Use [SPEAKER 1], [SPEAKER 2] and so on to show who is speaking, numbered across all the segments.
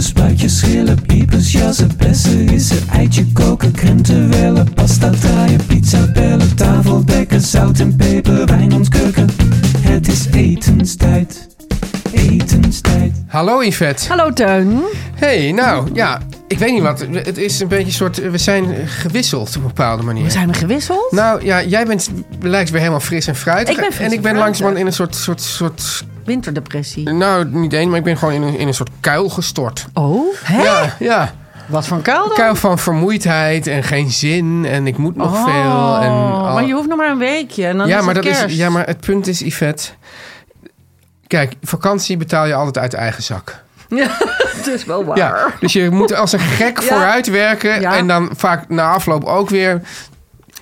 [SPEAKER 1] Dopen, spuitjes, schillen, piepers, jassen, bessen, rissen, eitje koken, krenten wellen, pasta draaien, pizza bellen, tafel dekken, zout en peper, wijn ontkurken. Het is etenstijd, etenstijd.
[SPEAKER 2] Hallo Yvette.
[SPEAKER 3] Hallo Teun.
[SPEAKER 2] Hey, nou ja, ik weet niet wat. Het is een beetje een soort. We zijn gewisseld op een bepaalde manier.
[SPEAKER 3] We zijn gewisseld.
[SPEAKER 2] Nou ja, jij bent lijkt weer helemaal fris en fruitig.
[SPEAKER 3] Ik ben fris
[SPEAKER 2] en ik
[SPEAKER 3] en
[SPEAKER 2] ben langzamerhand in een soort, soort, soort.
[SPEAKER 3] Winterdepressie.
[SPEAKER 2] Nou, niet één, maar ik ben gewoon in een, in een soort kuil gestort.
[SPEAKER 3] Oh, hè?
[SPEAKER 2] Ja, ja.
[SPEAKER 3] Wat voor een kuil dan?
[SPEAKER 2] Kuil van vermoeidheid en geen zin en ik moet nog
[SPEAKER 3] Oh,
[SPEAKER 2] veel. En al-
[SPEAKER 3] Maar je hoeft nog maar een weekje en dan
[SPEAKER 2] ja,
[SPEAKER 3] is
[SPEAKER 2] maar
[SPEAKER 3] het
[SPEAKER 2] dat
[SPEAKER 3] kerst.
[SPEAKER 2] is, ja, maar het punt is, Yvette. Kijk, vakantie betaal je altijd uit eigen zak.
[SPEAKER 3] Ja, het is wel waar.
[SPEAKER 2] Ja, dus je moet als een gek
[SPEAKER 3] Ja.
[SPEAKER 2] vooruit werken.
[SPEAKER 3] Ja.
[SPEAKER 2] En dan vaak na afloop ook weer.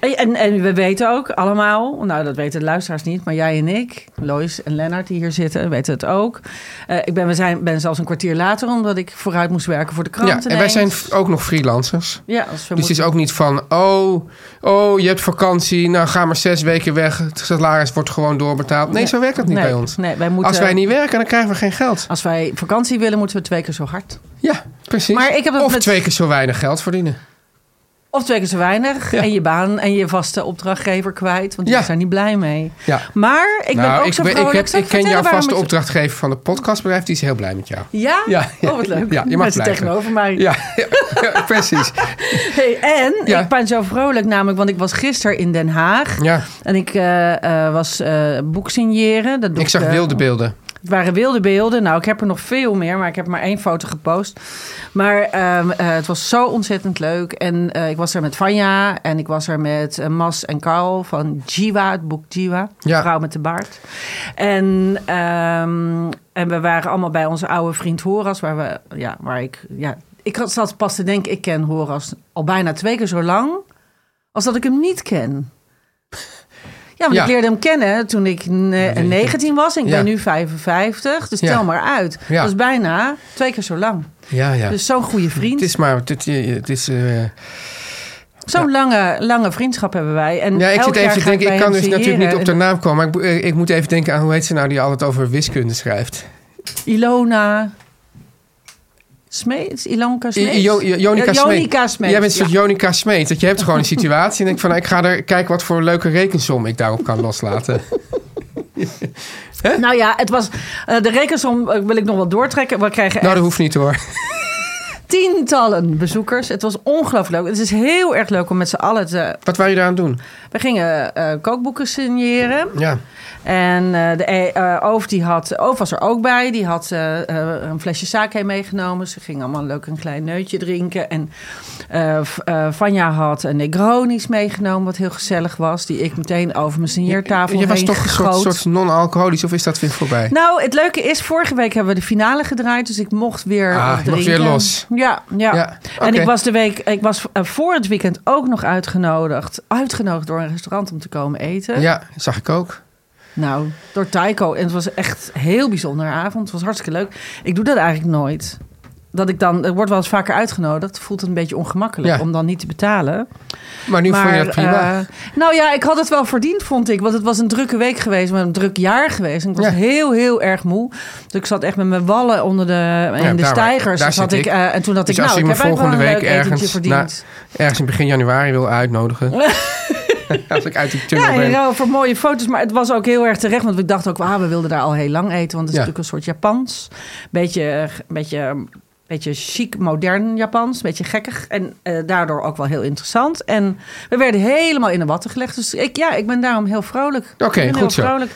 [SPEAKER 3] En, en we weten ook allemaal, nou dat weten de luisteraars niet, maar jij en ik, Lois en Lennart die hier zitten, weten het ook. Eh, ik ben, we zijn, ben zelfs een kwartier later omdat ik vooruit moest werken voor de krant.
[SPEAKER 2] Ja, en wij zijn ook nog freelancers.
[SPEAKER 3] Ja, als
[SPEAKER 2] Dus het is
[SPEAKER 3] moeten-
[SPEAKER 2] ook niet van, oh, oh, je hebt vakantie, nou ga maar zes weken weg. Het salaris wordt gewoon doorbetaald. Nee, zo werkt dat niet
[SPEAKER 3] nee,
[SPEAKER 2] bij ons.
[SPEAKER 3] Nee, wij moeten,
[SPEAKER 2] Als wij niet werken, dan krijgen we geen geld.
[SPEAKER 3] Als wij vakantie willen, moeten we twee keer zo hard.
[SPEAKER 2] Ja, precies.
[SPEAKER 3] Maar ik heb
[SPEAKER 2] of
[SPEAKER 3] met-
[SPEAKER 2] twee keer zo weinig geld verdienen.
[SPEAKER 3] Of twee keer zo weinig.
[SPEAKER 2] Ja.
[SPEAKER 3] En je baan en je vaste opdrachtgever kwijt. Want die
[SPEAKER 2] Ja.
[SPEAKER 3] daar niet blij mee.
[SPEAKER 2] Ja.
[SPEAKER 3] Maar ik ben
[SPEAKER 2] nou,
[SPEAKER 3] ook
[SPEAKER 2] ik,
[SPEAKER 3] zo
[SPEAKER 2] ben-
[SPEAKER 3] vrolijk.
[SPEAKER 2] ik, heb, ik ken jouw vaste opdrachtgever van de podcastbedrijf. Die is heel blij met jou.
[SPEAKER 3] Ja?
[SPEAKER 2] Ja,
[SPEAKER 3] Oh, wat leuk.
[SPEAKER 2] ja, je mag
[SPEAKER 3] Mensen tegenover mij.
[SPEAKER 2] Ja, precies.
[SPEAKER 3] Hey, en ik ben zo vrolijk namelijk, want ik was gisteren in Den Haag.
[SPEAKER 2] Ja,
[SPEAKER 3] En ik eh, eh, was eh boek signeren. Dat doe
[SPEAKER 2] ik zag wilde beelden.
[SPEAKER 3] Het waren wilde beelden. Nou, ik heb er nog veel meer, maar ik heb maar één foto gepost. Maar ehm, eh, het was zo ontzettend leuk. En eh, ik was er met Vanja en ik was er met eh, Mas en Carl van Jiwa, het boek Jiwa.
[SPEAKER 2] Ja.
[SPEAKER 3] Vrouw met de baard. En, ehm, en we waren allemaal bij onze oude vriend Horas, waar, we, ja, waar ik... Ja, ik had- zat pas te denken, ik ken Horas al bijna twee keer zo lang... als dat ik hem niet ken. Ja, want
[SPEAKER 2] Ja.
[SPEAKER 3] ik leerde hem kennen toen ik ne- 19 was. En ik
[SPEAKER 2] Ja.
[SPEAKER 3] ben nu 55. Dus tel maar uit. Dat is bijna twee keer zo lang.
[SPEAKER 2] Ja, ja.
[SPEAKER 3] Dus zo'n goede vriend.
[SPEAKER 2] Het is maar, het, het is... eh,
[SPEAKER 3] Zo'n lange, lange vriendschap hebben wij. En
[SPEAKER 2] Ja, ik zit even te denken, ik kan dus natuurlijk niet op de naam komen, maar ik, eh, ik moet even denken aan hoe heet ze nou die altijd over wiskunde schrijft.
[SPEAKER 3] Ilona Smeets? Ilonka
[SPEAKER 2] Jo- Jonica Smeet.
[SPEAKER 3] Jonica Smeets,
[SPEAKER 2] Jij bent een soort
[SPEAKER 3] ja.
[SPEAKER 2] Jonica Smeet. Dat je hebt gewoon een situatie en denk van, ik ga er kijken wat voor leuke rekensom ik daarop kan loslaten.
[SPEAKER 3] Nou ja, het was, eh, de rekensom eh, wil ik nog wel doortrekken. We kregen
[SPEAKER 2] nou,
[SPEAKER 3] echt
[SPEAKER 2] dat hoeft niet hoor.
[SPEAKER 3] Tientallen bezoekers. Het was ongelooflijk leuk. Het is heel erg leuk om met z'n allen te...
[SPEAKER 2] Wat waren je daar aan het doen?
[SPEAKER 3] We gingen eh, kookboeken signeren.
[SPEAKER 2] Ja,
[SPEAKER 3] En eh, de Oof, die had, Oof was er ook bij. Die had een flesje sake meegenomen. Ze gingen allemaal leuk een klein neutje drinken. En Vanja had een Negronis meegenomen, wat heel gezellig was. Die ik meteen over mijn signeertafel
[SPEAKER 2] je was
[SPEAKER 3] heen
[SPEAKER 2] toch een soort, non-alcoholisch of is dat weer voorbij?
[SPEAKER 3] Nou, het leuke is, vorige week hebben we de finale gedraaid. Dus ik mocht weer
[SPEAKER 2] Ah, je mocht
[SPEAKER 3] drinken.
[SPEAKER 2] weer los.
[SPEAKER 3] Ja, ja.
[SPEAKER 2] Ja,
[SPEAKER 3] En ik was de week, ik was eh, voor het weekend ook nog uitgenodigd. Uitgenodigd door een restaurant om te komen eten.
[SPEAKER 2] Ja, zag ik ook.
[SPEAKER 3] Nou, door Taiko. En het was echt een heel bijzondere avond. Het was hartstikke leuk. Ik doe dat eigenlijk nooit. Dat ik dan, er wordt wel eens vaker uitgenodigd. Voelt het een beetje ongemakkelijk
[SPEAKER 2] Ja.
[SPEAKER 3] om dan niet te betalen.
[SPEAKER 2] Maar nu vond je dat prima.
[SPEAKER 3] eh, nou ja, ik had het wel verdiend, vond ik. Want het was een drukke week geweest, maar een druk jaar geweest. En ik was
[SPEAKER 2] Ja.
[SPEAKER 3] heel, heel erg moe. Dus ik zat echt met mijn wallen onder de, in de
[SPEAKER 2] daar-
[SPEAKER 3] stijgers.
[SPEAKER 2] daar zit
[SPEAKER 3] ik, eh, en toen had
[SPEAKER 2] Dus
[SPEAKER 3] ik,
[SPEAKER 2] als
[SPEAKER 3] nou, ik heb
[SPEAKER 2] volgende
[SPEAKER 3] wel een
[SPEAKER 2] week ergens,
[SPEAKER 3] verdiend.
[SPEAKER 2] ergens in begin januari wil uitnodigen. Als ik uit die tunnel
[SPEAKER 3] Ja,
[SPEAKER 2] ben.
[SPEAKER 3] ruil voor mooie foto's. Maar het was ook heel erg terecht. Want ik dacht ook, ah, we wilden daar al heel lang eten. Want het is
[SPEAKER 2] Ja.
[SPEAKER 3] natuurlijk een soort Japans. Beetje, eh, beetje, beetje chic, modern Japans. Beetje gekkig. En eh, daardoor ook wel heel interessant. En we werden helemaal in de watten gelegd. Dus ik, ja, ik ben daarom heel vrolijk.
[SPEAKER 2] Oké, goed zo.
[SPEAKER 3] vrolijk.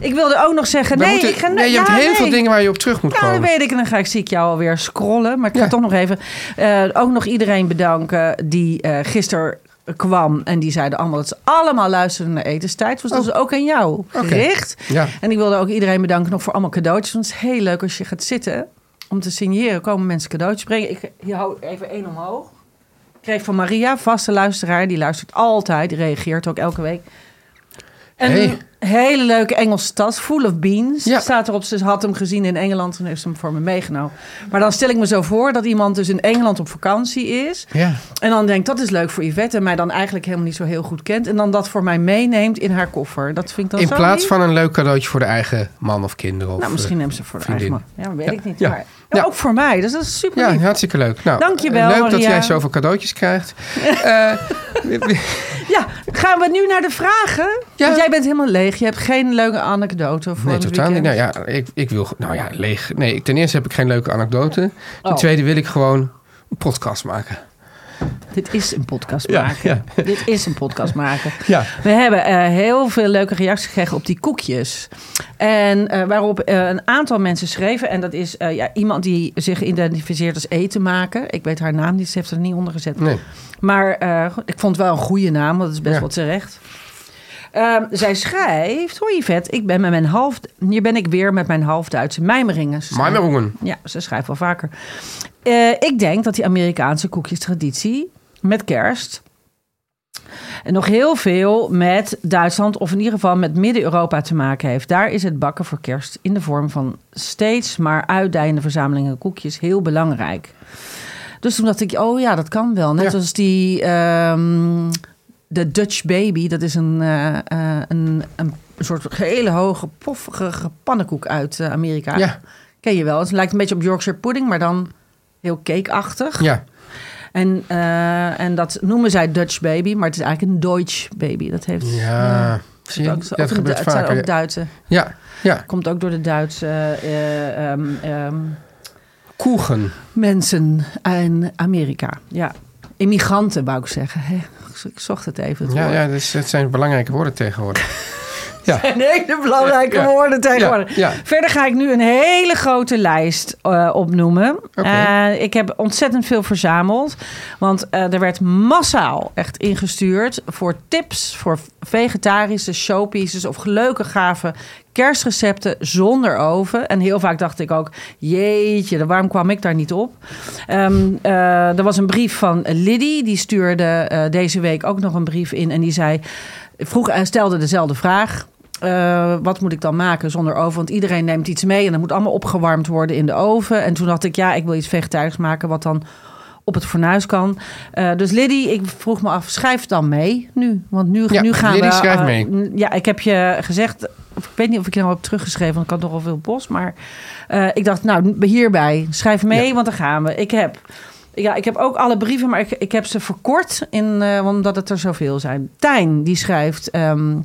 [SPEAKER 3] Ik wilde ook nog zeggen,
[SPEAKER 2] We
[SPEAKER 3] nee,
[SPEAKER 2] moeten-
[SPEAKER 3] ik ga
[SPEAKER 2] nee, je
[SPEAKER 3] ja,
[SPEAKER 2] hebt heel
[SPEAKER 3] nee.
[SPEAKER 2] veel dingen waar je op terug moet
[SPEAKER 3] Ja, dat
[SPEAKER 2] komen.
[SPEAKER 3] weet ik. En dan ga ik, zie ik jou alweer scrollen. Maar ik ga
[SPEAKER 2] Ja.
[SPEAKER 3] toch nog even eh, ook nog iedereen bedanken die eh gisteren kwam. En die zeiden allemaal dat ze allemaal luisterden naar etenstijd. Dus dat is ook aan jou gericht.
[SPEAKER 2] Ja.
[SPEAKER 3] En ik wilde ook iedereen bedanken nog voor allemaal cadeautjes. Want het is heel leuk als je gaat zitten om te signeren. Komen mensen cadeautjes brengen. Ik hier hou even één omhoog. Ik kreeg van Maria, vaste luisteraar. Die luistert altijd. Die reageert ook elke week. Een
[SPEAKER 2] Hey.
[SPEAKER 3] hele leuke Engelse tas, full of beans.
[SPEAKER 2] Ja.
[SPEAKER 3] Staat erop, ze had hem gezien in Engeland en heeft hem voor me meegenomen. Maar dan stel ik me zo voor dat iemand dus in Engeland op vakantie is.
[SPEAKER 2] Ja.
[SPEAKER 3] En dan denkt, dat is leuk voor Yvette. En mij dan eigenlijk helemaal niet zo heel goed kent. En dan dat voor mij meeneemt in haar koffer. Dat vind ik dan
[SPEAKER 2] In
[SPEAKER 3] zo
[SPEAKER 2] plaats
[SPEAKER 3] lief.
[SPEAKER 2] van een leuk cadeautje voor de eigen man of kinderen. Of,
[SPEAKER 3] Nou, misschien
[SPEAKER 2] eh,
[SPEAKER 3] neemt ze voor de
[SPEAKER 2] vriendin.
[SPEAKER 3] eigen man. Ja, weet
[SPEAKER 2] Ja.
[SPEAKER 3] ik niet. Maar,
[SPEAKER 2] Ja.
[SPEAKER 3] ja, ook voor mij. Dus dat is super
[SPEAKER 2] Ja,
[SPEAKER 3] lief.
[SPEAKER 2] hartstikke leuk. Nou,
[SPEAKER 3] Dankjewel,
[SPEAKER 2] Leuk dat
[SPEAKER 3] Maria.
[SPEAKER 2] jij zoveel cadeautjes krijgt. Eh,
[SPEAKER 3] Ja, gaan we nu naar de vragen?
[SPEAKER 2] Ja.
[SPEAKER 3] Want jij bent helemaal leeg. Je hebt geen leuke anekdote voor
[SPEAKER 2] nee, totaal niet. Nou ja, ik, ik wil... Nou ja, leeg. Nee, ten eerste heb ik geen leuke anekdote. Ten
[SPEAKER 3] Oh.
[SPEAKER 2] tweede wil ik gewoon een podcast maken.
[SPEAKER 3] Dit is een podcast
[SPEAKER 2] Ja,
[SPEAKER 3] maken. Dit is een podcast maken.
[SPEAKER 2] Ja.
[SPEAKER 3] We hebben eh, heel veel leuke reacties gekregen op die koekjes. En eh, waarop eh, een aantal mensen schreven. En dat is ja, iemand die zich identificeert als eten maken. Ik weet haar naam niet, ze heeft er niet onder gezet.
[SPEAKER 2] Nee.
[SPEAKER 3] Maar ik vond het wel een goede naam, want dat is best
[SPEAKER 2] Ja.
[SPEAKER 3] wel terecht. Ehm, zij schrijft, hoi Yvette, ik ben met mijn half, hier ben ik weer met mijn half-Duitse mijmeringen. Ze schrijft-
[SPEAKER 2] Mijmeringen.
[SPEAKER 3] Ja, ze schrijft wel vaker. Ik denk dat die Amerikaanse koekjestraditie met kerst... en nog heel veel met Duitsland of in ieder geval met Midden-Europa te maken heeft. Daar is het bakken voor kerst in de vorm van steeds maar uitdijende verzamelingen koekjes heel belangrijk. Dus toen dacht ik, oh ja, dat kan wel. Net
[SPEAKER 2] Ja.
[SPEAKER 3] als die ehm, de Dutch Baby. Dat is een, eh, eh, een, een soort hele hoge, poffige pannenkoek uit eh, Amerika.
[SPEAKER 2] Ja.
[SPEAKER 3] Ken je wel. Het lijkt een beetje op Yorkshire pudding, maar dan heel cakeachtig.
[SPEAKER 2] Ja.
[SPEAKER 3] En, eh, en dat noemen zij Dutch Baby, maar het is eigenlijk een Deutsch Baby. Dat heeft...
[SPEAKER 2] Ja. Zie je?
[SPEAKER 3] ook,
[SPEAKER 2] Dat
[SPEAKER 3] het zijn ook Duitse.
[SPEAKER 2] Ja. Ja.
[SPEAKER 3] Komt ook door de Duitse
[SPEAKER 2] Koegen.
[SPEAKER 3] mensen in Amerika. Ja, immigranten wou ik zeggen. hè. Ik zocht het even. het
[SPEAKER 2] Ja,
[SPEAKER 3] woord.
[SPEAKER 2] ja dus het zijn belangrijke woorden tegenwoordig. Ja.
[SPEAKER 3] En hele belangrijke
[SPEAKER 2] Ja.
[SPEAKER 3] woorden tegenwoordig.
[SPEAKER 2] Ja.
[SPEAKER 3] Verder ga ik nu een hele grote lijst eh, opnoemen. Eh, ik heb ontzettend veel verzameld. Want eh, er werd massaal echt ingestuurd voor tips voor vegetarische showpieces of leuke gave kerstrecepten zonder oven. En heel vaak dacht ik ook, jeetje, waarom kwam ik daar niet op? Ehm, eh, er was een brief van Liddy, die stuurde deze week ook nog een brief in. En die zei, vroeg, stelde dezelfde vraag. Eh, wat moet ik dan maken zonder oven? Want iedereen neemt iets mee en dat moet allemaal opgewarmd worden in de oven. En toen dacht ik, ja, ik wil iets vegetarisch maken wat dan op het fornuis kan. Eh, dus Liddy, ik vroeg me af, schrijf dan mee nu. Want nu,
[SPEAKER 2] Ja,
[SPEAKER 3] nu gaan
[SPEAKER 2] Liddy
[SPEAKER 3] we...
[SPEAKER 2] schrijft
[SPEAKER 3] eh,
[SPEAKER 2] mee.
[SPEAKER 3] ja, ik heb je gezegd... Of ik weet niet of ik je nou heb teruggeschreven, want ik had nogal veel bos. Maar ik dacht, nou, hierbij, schrijf mee,
[SPEAKER 2] Ja.
[SPEAKER 3] want dan gaan we. Ik heb... Ja, ik heb ook alle brieven, maar ik, ik heb ze verkort, in, eh, omdat het er zoveel zijn. Tijn, die schrijft... ehm,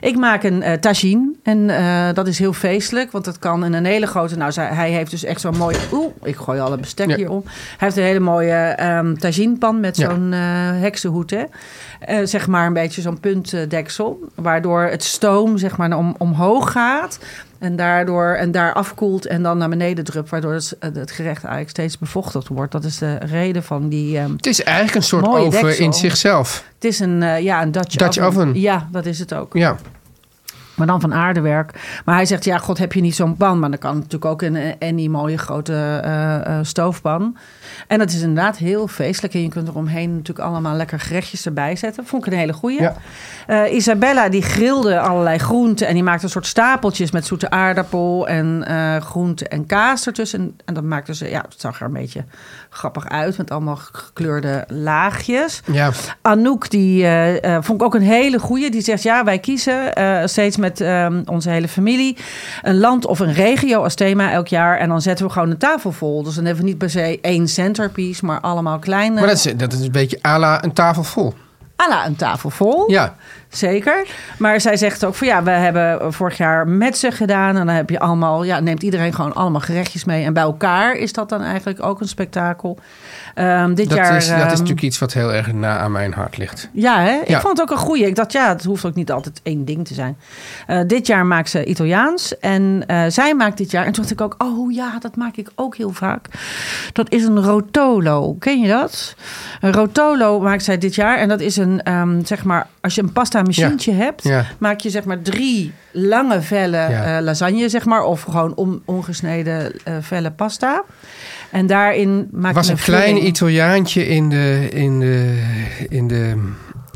[SPEAKER 3] ik maak een eh tagine en eh, dat is heel feestelijk, want dat kan in een hele grote... Nou, zij- hij heeft dus echt zo'n mooie... Oeh, ik gooi alle bestek
[SPEAKER 2] Ja.
[SPEAKER 3] hier om. Hij heeft een hele mooie ehm taginepan met
[SPEAKER 2] Ja.
[SPEAKER 3] zo'n eh, heksenhoed, hè. Eh, zeg maar een beetje zo'n puntdeksel, waardoor het stoom zeg maar om, omhoog gaat... En daardoor en daar afkoelt en dan naar beneden drupt, waardoor het, het gerecht eigenlijk steeds bevochtigd wordt. Dat is de reden van die. ehm,
[SPEAKER 2] Het is eigenlijk een soort oven
[SPEAKER 3] deksel.
[SPEAKER 2] in zichzelf.
[SPEAKER 3] het is een, eh, ja, een Dutch,
[SPEAKER 2] Dutch oven.
[SPEAKER 3] Ja, dat is het ook.
[SPEAKER 2] Ja.
[SPEAKER 3] Maar dan van aardewerk. Maar hij zegt, ja, god, heb je niet zo'n pan? Maar dan kan natuurlijk ook een Annie mooie grote eh, stoofpan. En dat is inderdaad heel feestelijk. En je kunt er omheen natuurlijk allemaal lekker gerechtjes erbij zetten. Vond ik een hele goeie.
[SPEAKER 2] Ja.
[SPEAKER 3] Eh, Isabella, die grilde allerlei groenten. En die maakte een soort stapeltjes met zoete aardappel en eh groente en kaas ertussen. En, en dat maakte ze, ja, het zag er een beetje grappig uit. Met allemaal gekleurde laagjes.
[SPEAKER 2] Ja.
[SPEAKER 3] Anouk, die vond ik ook een hele goeie. Die zegt, ja, wij kiezen steeds met ehm, onze hele familie... een land of een regio als thema elk jaar. En dan zetten we gewoon een tafel vol. Dus dan hebben we niet per se één centerpiece, maar allemaal kleine...
[SPEAKER 2] Maar dat is, dat is een beetje à la een tafel vol.
[SPEAKER 3] à la een tafel vol.
[SPEAKER 2] Ja.
[SPEAKER 3] zeker. Maar zij zegt ook van ja, we hebben vorig jaar met ze gedaan. En dan heb je allemaal, ja, neemt iedereen gewoon allemaal gerechtjes mee. En bij elkaar is dat dan eigenlijk ook een spektakel. Ehm, dit
[SPEAKER 2] Dat,
[SPEAKER 3] jaar.
[SPEAKER 2] is, dat is
[SPEAKER 3] ehm,
[SPEAKER 2] natuurlijk iets wat heel erg na aan mijn hart ligt.
[SPEAKER 3] Ja, hè? ik
[SPEAKER 2] Ja.
[SPEAKER 3] vond het ook een goeie. Ik dacht, ja, het hoeft ook niet altijd één ding te zijn. Eh, dit jaar maakt ze Italiaans. En eh, zij maakt dit jaar... En toen dacht ik ook, oh ja, dat maak ik ook heel vaak. Dat is een rotolo. Ken je dat? Een rotolo maakt zij dit jaar. En dat is een, ehm, zeg maar... Als je een pasta machientje hebt...
[SPEAKER 2] Ja.
[SPEAKER 3] maak je zeg maar drie lange vellen eh, lasagne, zeg maar. Of gewoon on- ongesneden vellen pasta. En daarin maak
[SPEAKER 2] was
[SPEAKER 3] je
[SPEAKER 2] een klein Italiaantje in de, in de, in de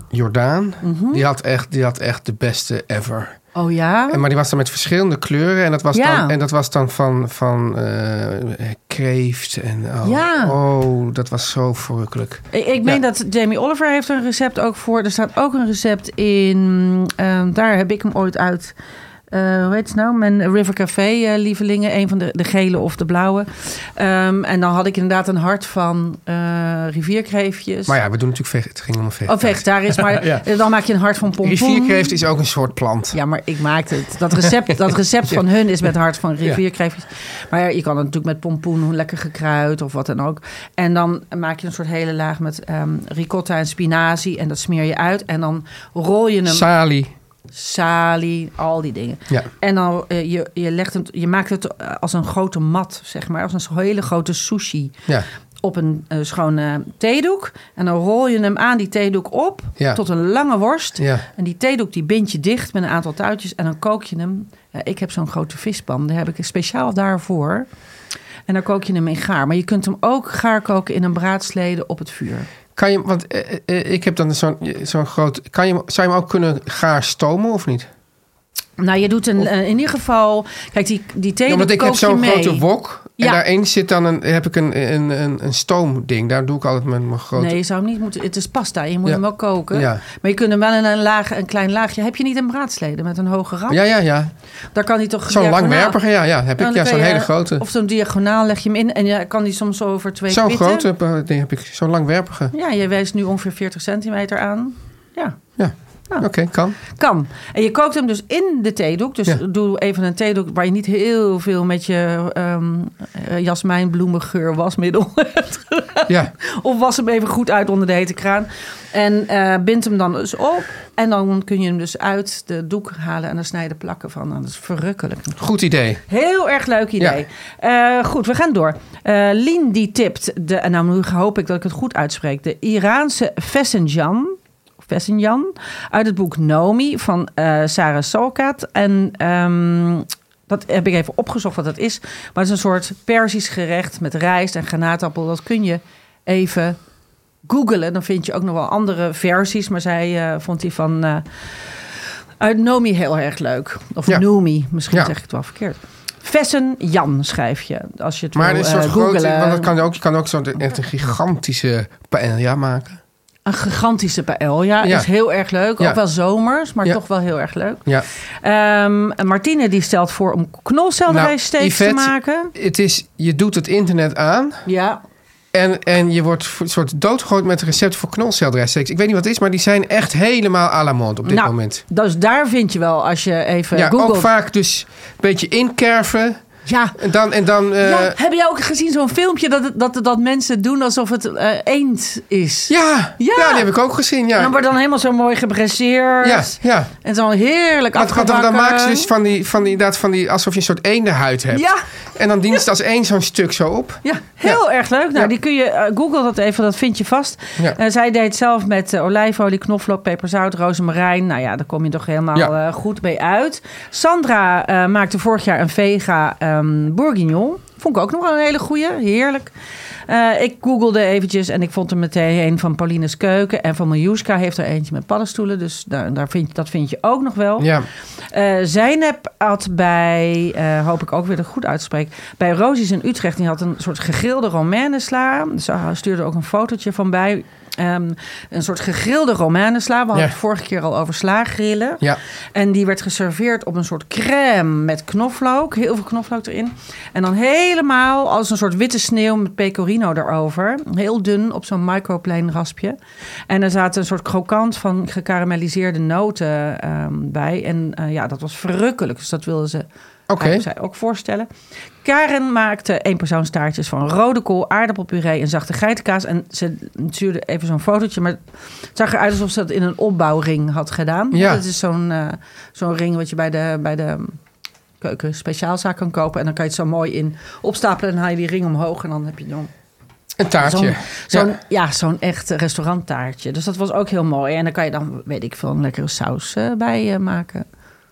[SPEAKER 2] Jordaan.
[SPEAKER 3] Mhm.
[SPEAKER 2] die, had echt, die had echt de beste ever.
[SPEAKER 3] Oh ja?
[SPEAKER 2] En, maar die was dan met verschillende kleuren. En dat was,
[SPEAKER 3] Ja.
[SPEAKER 2] dan, en dat was dan van, van eh, kreeft. En, oh,
[SPEAKER 3] Ja.
[SPEAKER 2] oh, dat was zo verrukkelijk.
[SPEAKER 3] Ik, ik meen dat Jamie Oliver heeft een recept ook voor. Er staat ook een recept in. ehm, daar heb ik hem ooit uit. Eh hoe heet het nou? Mijn River Café eh, lievelingen. Een van de, de gele of de blauwe. Ehm, en dan had ik inderdaad een hart van eh, rivierkreefjes.
[SPEAKER 2] Maar ja, we doen natuurlijk vege- het ging om een
[SPEAKER 3] Oh,
[SPEAKER 2] vegetarisch.
[SPEAKER 3] Maar
[SPEAKER 2] Ja.
[SPEAKER 3] dan maak je een hart van pompoen.
[SPEAKER 2] Rivierkreeft is ook een soort plant.
[SPEAKER 3] Ja, maar ik maakte het. Dat recept, dat recept van hun is met hart van rivierkreefjes. Maar ja, je kan het natuurlijk met pompoen, lekker gekruid of wat dan ook. En dan maak je een soort hele laag met ehm, ricotta en spinazie. En dat smeer je uit. En dan rol je hem,
[SPEAKER 2] Salie.
[SPEAKER 3] Salie, al die dingen.
[SPEAKER 2] Ja.
[SPEAKER 3] En dan eh, je, je, legt het, je maakt het eh, als een grote mat, zeg maar. Als een hele grote sushi
[SPEAKER 2] Ja.
[SPEAKER 3] op een eh, schone theedoek. En dan rol je hem aan die theedoek op
[SPEAKER 2] Ja.
[SPEAKER 3] tot een lange worst. En die theedoek die bind je dicht met een aantal touwtjes en dan kook je hem. Ik heb zo'n grote vispan, daar heb ik speciaal daarvoor. En dan kook je hem in gaar. Maar je kunt hem ook gaar koken in een braadslede op het vuur.
[SPEAKER 2] Kan je, want eh, eh, ik heb dan zo'n zo'n groot. Kan je, zou je hem ook kunnen gaar stomen of niet?
[SPEAKER 3] Nou, je doet een, eh, in ieder geval... Kijk, die, die
[SPEAKER 2] Ja,
[SPEAKER 3] theedoek
[SPEAKER 2] want ik heb zo'n grote wok. En
[SPEAKER 3] Ja.
[SPEAKER 2] daarin zit dan een, heb ik een, een, een, een stoomding. Daar doe ik altijd met mijn grote.
[SPEAKER 3] Nee, je zou hem niet moeten... Het is pasta, je moet
[SPEAKER 2] Ja.
[SPEAKER 3] hem wel koken.
[SPEAKER 2] Ja.
[SPEAKER 3] Maar je kunt hem wel in een, laag, een klein laagje... Heb je niet een braadslede met een hoge rand?
[SPEAKER 2] Ja, ja, ja.
[SPEAKER 3] Daar kan hij toch...
[SPEAKER 2] Zo'n langwerpige, ja, ja. Heb ik. Ja, zo'n hele grote.
[SPEAKER 3] Of zo'n diagonaal leg je hem in. En je kan die soms over twee
[SPEAKER 2] Zo'n grote eh, ding heb ik. Zo'n langwerpige.
[SPEAKER 3] Ja, je wijst nu ongeveer 40 centimeter aan. Ja,
[SPEAKER 2] Ja.
[SPEAKER 3] Nou.
[SPEAKER 2] Oké, kan.
[SPEAKER 3] kan. En je kookt hem dus in de theedoek. Dus
[SPEAKER 2] Ja.
[SPEAKER 3] doe even een theedoek waar je niet heel veel met je ehm eh, jasmijnbloemengeur wasmiddel hebt.
[SPEAKER 2] Ja.
[SPEAKER 3] Of was hem even goed uit onder de hete kraan. En eh bind hem dan dus op. En dan kun je hem dus uit de doek halen en dan snijden plakken van. Nou, dat is verrukkelijk.
[SPEAKER 2] Goed idee.
[SPEAKER 3] Heel erg leuk idee. Eh, goed, we gaan door. Eh Lien die tipt, de, en nou nu hoop ik dat ik het goed uitspreek, de Iraanse Fessenjan. Fessenjan uit het boek Nomi van eh, Sarah Solkat. En ehm, dat heb ik even opgezocht wat dat is. Maar het is een soort Persisch gerecht met rijst en granaatappel. Dat kun je even googelen. Dan vind je ook nog wel andere versies. Maar zij eh, vond die van eh, uit Nomi heel erg leuk. Of
[SPEAKER 2] Ja.
[SPEAKER 3] Nomi, misschien
[SPEAKER 2] Ja.
[SPEAKER 3] zeg ik het wel verkeerd. Vessen Jan schrijf je, als je het
[SPEAKER 2] Maar
[SPEAKER 3] wil
[SPEAKER 2] een soort grote.
[SPEAKER 3] googlen.
[SPEAKER 2] Want dat kan ook, je kan ook zo'n echt een gigantische paella maken.
[SPEAKER 3] Een gigantische paella
[SPEAKER 2] Ja.
[SPEAKER 3] is heel erg leuk.
[SPEAKER 2] Ja.
[SPEAKER 3] Ook wel zomers, maar
[SPEAKER 2] Ja.
[SPEAKER 3] toch wel heel erg leuk.
[SPEAKER 2] Ja.
[SPEAKER 3] En Martine die stelt voor om knolselderijsteaks te
[SPEAKER 2] Nou, Yvette,
[SPEAKER 3] maken.
[SPEAKER 2] Het is, je doet het internet aan.
[SPEAKER 3] Ja,
[SPEAKER 2] En, en je wordt een soort doodgegooid met recept voor knolselderijsteaks. Ik weet niet wat het is, maar die zijn echt helemaal à la mode op dit
[SPEAKER 3] nou,
[SPEAKER 2] moment.
[SPEAKER 3] dus daar vind je wel als je even
[SPEAKER 2] Ja,
[SPEAKER 3] googelt.
[SPEAKER 2] ook vaak dus een beetje inkerven.
[SPEAKER 3] Ja,
[SPEAKER 2] En dan, en dan eh,
[SPEAKER 3] ja, heb je ook gezien zo'n filmpje dat, dat, dat mensen doen alsof het eh, eend is?
[SPEAKER 2] ja,
[SPEAKER 3] Ja.
[SPEAKER 2] die heb ik ook gezien.
[SPEAKER 3] En
[SPEAKER 2] Ja,
[SPEAKER 3] dan wordt dan helemaal zo mooi gebresseerd.
[SPEAKER 2] ja, ja.
[SPEAKER 3] En zo heerlijk
[SPEAKER 2] Want, want dan,
[SPEAKER 3] afgebakken.
[SPEAKER 2] dan maken ze dus van die, van die, inderdaad van die, alsof je een soort eendenhuid hebt.
[SPEAKER 3] Ja,
[SPEAKER 2] En dan dient het als één zo'n stuk zo op.
[SPEAKER 3] Ja, heel erg leuk. Nou,
[SPEAKER 2] Ja.
[SPEAKER 3] die kun je, eh, google dat even, dat vind je vast.
[SPEAKER 2] Ja.
[SPEAKER 3] Zij deed zelf met olijfolie, knoflook, peperzout, rozemarijn. Nou ja, daar kom je toch helemaal
[SPEAKER 2] Ja.
[SPEAKER 3] eh, goed mee uit. Sandra eh, maakte vorig jaar een vega ehm bourguignon. Vond ik ook nog wel een hele goeie. Heerlijk. Eh, ik googelde eventjes en ik vond er meteen een van Pauline's Keuken. En van Miljuska heeft er eentje met paddenstoelen. Dus daar, daar vind, dat vind je ook nog wel.
[SPEAKER 2] Ja,
[SPEAKER 3] Eh Zeynep had bij, eh, hoop ik ook weer dat goed uitspreek, bij Rosies in Utrecht, die had een soort gegrilde romanesla. Ze stuurde ook een fotootje van bij. Ehm, een soort gegrilde romanesla. We hadden
[SPEAKER 2] Ja.
[SPEAKER 3] het vorige keer al over slaagrillen.
[SPEAKER 2] Ja.
[SPEAKER 3] En die werd geserveerd op een soort crème met knoflook. Heel veel knoflook erin. En dan helemaal als een soort witte sneeuw met pecorino erover. Heel dun op zo'n microplane raspje. En er zaten een soort krokant van gekarameliseerde noten ehm, bij. En eh, ja, dat was verrukkelijk. Dus dat wilden ze
[SPEAKER 2] Oké.
[SPEAKER 3] Oké. zij ook voorstellen. Karen maakte eenpersoonstaartjes van rode kool, aardappelpuree en zachte geitenkaas. En ze stuurde even zo'n fotootje, maar het zag eruit alsof ze dat in een opbouwring had gedaan.
[SPEAKER 2] Ja.
[SPEAKER 3] Dat is zo'n eh, zo'n ring wat je bij de, bij de keuken speciaalzaak kan kopen. En dan kan je het zo mooi in opstapelen en haal je die ring omhoog. En dan heb je dan
[SPEAKER 2] Een taartje.
[SPEAKER 3] zo'n zo'n
[SPEAKER 2] Ja.
[SPEAKER 3] ja. zo'n echt restauranttaartje. Dus dat was ook heel mooi. En dan kan je dan, weet ik veel, een lekkere saus eh, bij eh, maken.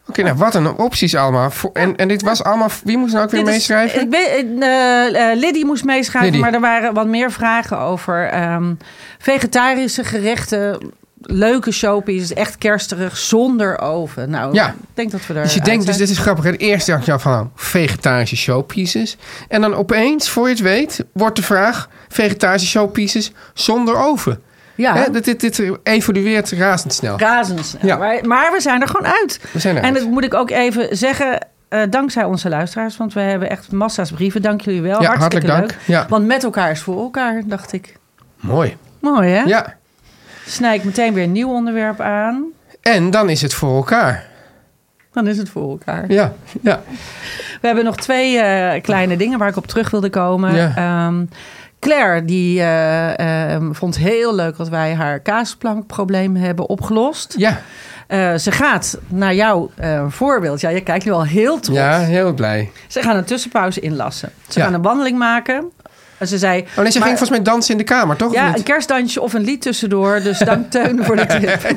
[SPEAKER 2] Oké, nou wat een opties allemaal. En, en dit was allemaal... Wie moest nou ook weer meeschrijven?
[SPEAKER 3] ik weet, eh, eh, Liddy moest meeschrijven,
[SPEAKER 2] Liddy.
[SPEAKER 3] maar er waren wat meer vragen over ehm, vegetarische gerechten. Leuke showpieces, echt kersterig, zonder oven. Nou,
[SPEAKER 2] Ja.
[SPEAKER 3] ik denk dat we daar.
[SPEAKER 2] Dus je denkt, dus dit is grappig. Het eerste dacht je al van nou, vegetarische showpieces. En dan opeens, voor je het weet, wordt de vraag vegetarische showpieces zonder oven.
[SPEAKER 3] Ja,
[SPEAKER 2] Hè, dit, dit, dit evolueert razendsnel.
[SPEAKER 3] razendsnel.
[SPEAKER 2] Ja.
[SPEAKER 3] Maar, maar we zijn er gewoon uit.
[SPEAKER 2] We zijn
[SPEAKER 3] En
[SPEAKER 2] eruit.
[SPEAKER 3] dat moet ik ook even zeggen, eh, dankzij onze luisteraars. Want we hebben echt massa's brieven. Dank jullie wel.
[SPEAKER 2] Ja,
[SPEAKER 3] Hartstikke
[SPEAKER 2] hartelijk
[SPEAKER 3] leuk.
[SPEAKER 2] dank. Ja.
[SPEAKER 3] Want met elkaar is voor elkaar, dacht ik.
[SPEAKER 2] Mooi.
[SPEAKER 3] Mooi, hè?
[SPEAKER 2] Ja.
[SPEAKER 3] Snij ik meteen weer een nieuw onderwerp aan.
[SPEAKER 2] En dan is het voor elkaar.
[SPEAKER 3] Dan is het voor elkaar.
[SPEAKER 2] Ja, ja.
[SPEAKER 3] We hebben nog twee eh, kleine dingen waar ik op terug wilde komen.
[SPEAKER 2] Ja.
[SPEAKER 3] Ehm, Claire, die eh, ehm, vond heel leuk dat wij haar kaasplankprobleem hebben opgelost.
[SPEAKER 2] Ja,
[SPEAKER 3] Eh, ze gaat naar jouw eh, voorbeeld. Ja, je kijkt nu al heel trots.
[SPEAKER 2] ja heel blij.
[SPEAKER 3] Ze gaan een tussenpauze inlassen. Ze
[SPEAKER 2] Ja.
[SPEAKER 3] gaan een wandeling maken. En ze zei...
[SPEAKER 2] Oh nee, ze
[SPEAKER 3] maar-
[SPEAKER 2] ging volgens mij dansen in de kamer, toch?
[SPEAKER 3] Ja, een kerstdansje of een lied tussendoor. Dus dank Teun voor de tip.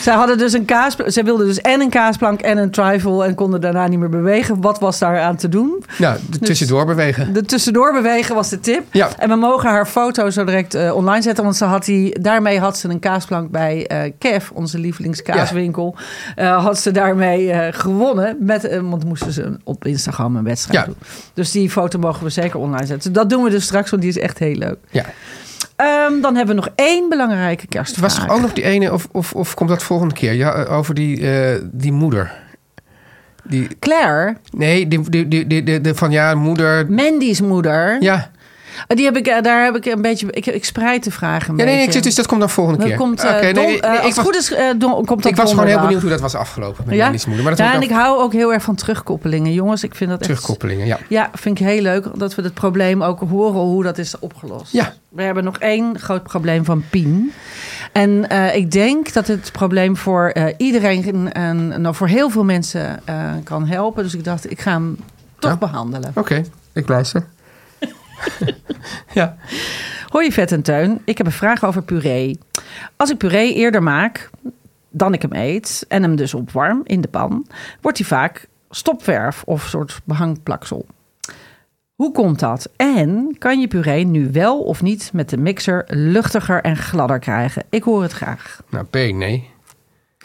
[SPEAKER 3] Zij hadden dus een kaas. Ze wilden dus en een kaasplank en een trifle en konden daarna niet meer bewegen. Wat was daar aan te doen?
[SPEAKER 2] Nou, de tussendoor bewegen.
[SPEAKER 3] De tussendoor bewegen was de tip.
[SPEAKER 2] Ja.
[SPEAKER 3] En we mogen haar foto zo direct eh, online zetten. Want ze had die, daarmee had ze een kaasplank bij eh Kev, onze lievelingskaaswinkel. Eh, had ze daarmee gewonnen. Met, want moesten ze op Instagram een wedstrijd
[SPEAKER 2] Ja.
[SPEAKER 3] doen. Dus die foto mogen we zeker online zetten. Dat doen we dus straks, want die is echt heel leuk.
[SPEAKER 2] Ja.
[SPEAKER 3] Ehm, dan hebben we nog één belangrijke
[SPEAKER 2] Er
[SPEAKER 3] kerstvraag.
[SPEAKER 2] was toch ook nog die ene, of, of, of komt dat volgende keer? Ja, eh, over die, eh, die moeder. Die,
[SPEAKER 3] Claire,
[SPEAKER 2] nee, die, die, die, die van ja, moeder.
[SPEAKER 3] Mandy's moeder.
[SPEAKER 2] Ja,
[SPEAKER 3] Die heb ik, eh, daar heb ik een beetje... Ik, ik spreid de vragen
[SPEAKER 2] ja nee, nee, ik dus dat komt dan volgende
[SPEAKER 3] Dat
[SPEAKER 2] keer.
[SPEAKER 3] komt, eh,
[SPEAKER 2] Oké, nee,
[SPEAKER 3] eh, als
[SPEAKER 2] ik
[SPEAKER 3] het goed
[SPEAKER 2] was,
[SPEAKER 3] is, eh, don- komt dat
[SPEAKER 2] ik was gewoon heel benieuwd hoe dat was afgelopen met
[SPEAKER 3] Ja?
[SPEAKER 2] Moeder. Maar dat
[SPEAKER 3] Ja, en
[SPEAKER 2] ik
[SPEAKER 3] ik hou ook heel erg van terugkoppelingen. Jongens, ik vind dat echt...
[SPEAKER 2] terugkoppelingen, ja.
[SPEAKER 3] Ja, vind ik heel leuk dat we het probleem ook horen hoe dat is opgelost.
[SPEAKER 2] Ja.
[SPEAKER 3] We hebben nog één groot probleem van Pien. En ik denk dat het probleem voor iedereen en nou, voor heel veel mensen kan helpen. Dus ik dacht, ik ga hem toch
[SPEAKER 2] Ja.
[SPEAKER 3] behandelen.
[SPEAKER 2] Oké, ik luister. ja.
[SPEAKER 3] Hoi Vet en Teun, ik heb een vraag over puree. Als ik puree eerder maak dan ik hem eet en hem dus opwarm in de pan, wordt hij vaak stopverf of soort behangplaksel. Hoe komt dat? En kan je puree nu wel of niet met de mixer luchtiger en gladder krijgen? Ik hoor het graag.
[SPEAKER 2] Nou, B, nee.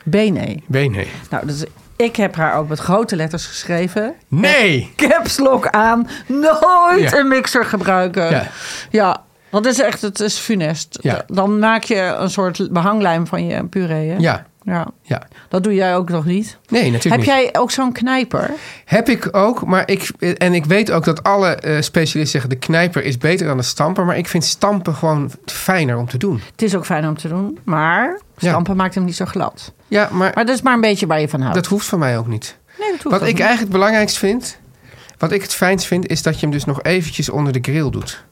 [SPEAKER 3] B nee.
[SPEAKER 2] B, nee.
[SPEAKER 3] Nou, dus ik heb haar ook met grote letters geschreven.
[SPEAKER 2] Nee!
[SPEAKER 3] Caps lock aan. Nooit
[SPEAKER 2] Ja.
[SPEAKER 3] een mixer gebruiken.
[SPEAKER 2] Ja.
[SPEAKER 3] Ja, dat is echt, het is funest.
[SPEAKER 2] Ja.
[SPEAKER 3] Dan maak je een soort behanglijm van je puree. Hè?
[SPEAKER 2] Ja,
[SPEAKER 3] ja.
[SPEAKER 2] ja.
[SPEAKER 3] Dat doe jij ook nog niet.
[SPEAKER 2] Nee, natuurlijk
[SPEAKER 3] Heb
[SPEAKER 2] niet.
[SPEAKER 3] jij ook zo'n knijper?
[SPEAKER 2] Heb ik ook, maar ik, en ik weet ook dat alle eh, specialisten zeggen... de knijper is beter dan de stamper. Maar ik vind stampen gewoon fijner om te doen.
[SPEAKER 3] Het is ook fijn om te doen, maar
[SPEAKER 2] Ja.
[SPEAKER 3] stampen maakt hem niet zo glad.
[SPEAKER 2] Ja, maar
[SPEAKER 3] Maar dat is maar een beetje waar je van houdt.
[SPEAKER 2] dat hoeft van mij ook niet.
[SPEAKER 3] nee, dat hoeft
[SPEAKER 2] Wat ik
[SPEAKER 3] niet.
[SPEAKER 2] eigenlijk het belangrijkst vind... wat ik het fijnst vind... is dat je hem dus nog eventjes onder de grill doet.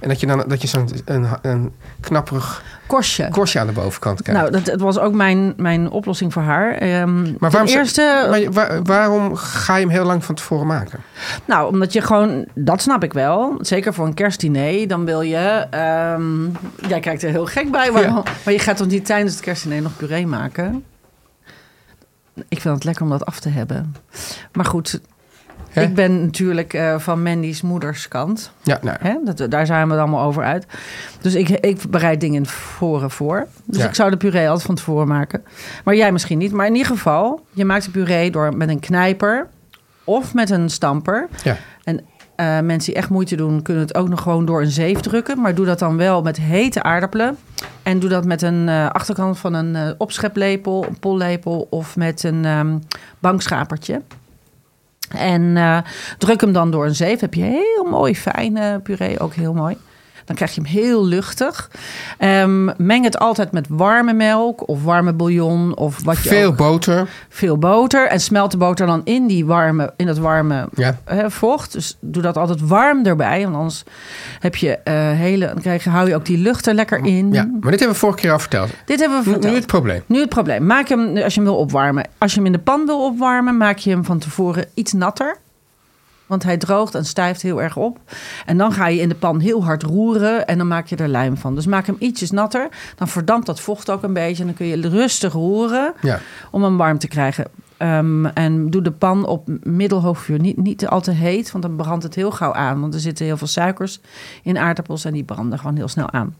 [SPEAKER 2] En dat je dan dat je zo'n een, een knapperig
[SPEAKER 3] Korstje.
[SPEAKER 2] korstje aan de bovenkant krijgt.
[SPEAKER 3] Nou, dat, dat was ook mijn, mijn oplossing voor haar. Ehm,
[SPEAKER 2] maar waarom,
[SPEAKER 3] ten eerste,
[SPEAKER 2] maar je- waar- waarom ga je hem heel lang van tevoren maken?
[SPEAKER 3] Nou, omdat je gewoon, dat snap ik wel. Zeker voor een kerstdiner, dan wil je. ehm, jij kijkt er heel gek bij, waarom-
[SPEAKER 2] Ja.
[SPEAKER 3] maar je gaat toch niet tijdens het kerstdiner nog puree maken? Ik vind het lekker om dat af te hebben. Maar goed, Ik ben natuurlijk eh, van Mandy's moeders kant.
[SPEAKER 2] Ja, nou,
[SPEAKER 3] Hè? Dat, daar zijn we het allemaal over uit. Dus ik, ik bereid dingen voren voor. Dus
[SPEAKER 2] Ja.
[SPEAKER 3] ik zou de puree altijd van tevoren maken. Maar jij misschien niet. Maar in ieder geval, je maakt de puree door met een knijper of met een stamper.
[SPEAKER 2] ja.
[SPEAKER 3] En eh, mensen die echt moeite doen, kunnen het ook nog gewoon door een zeef drukken. Maar doe dat dan wel met hete aardappelen. En doe dat met een eh, achterkant van een eh, opscheplepel, een pollepel of met een ehm bankschapertje. En eh, druk hem dan door een zeef. Heb je heel mooi fijne puree, ook heel mooi. Dan krijg je hem heel luchtig. Ehm, meng het altijd met warme melk of warme bouillon of wat je
[SPEAKER 2] Veel
[SPEAKER 3] ook-
[SPEAKER 2] boter.
[SPEAKER 3] veel boter en smelt de boter dan in, die warme, in dat warme
[SPEAKER 2] Ja.
[SPEAKER 3] vocht. Dus doe dat altijd warm erbij, want anders heb je eh, hele, dan krijg je, hou je ook die lucht er lekker in.
[SPEAKER 2] Ja, maar dit hebben we vorige keer al verteld.
[SPEAKER 3] Dit hebben we
[SPEAKER 2] nu het probleem.
[SPEAKER 3] Nu het probleem. Maak hem, als je hem wil opwarmen. Als je hem in de pan wil opwarmen, maak je hem van tevoren iets natter. Want hij droogt en stijft heel erg op. En dan ga je in de pan heel hard roeren en dan maak je er lijm van. Dus maak hem ietsjes natter. Dan verdampt dat vocht ook een beetje. En dan kun je rustig roeren
[SPEAKER 2] Ja.
[SPEAKER 3] om hem warm te krijgen. Ehm, en doe de pan op middelhoog vuur. Niet, niet al te heet, want dan brandt het heel gauw aan. Want er zitten heel veel suikers in aardappels en die branden gewoon heel snel aan.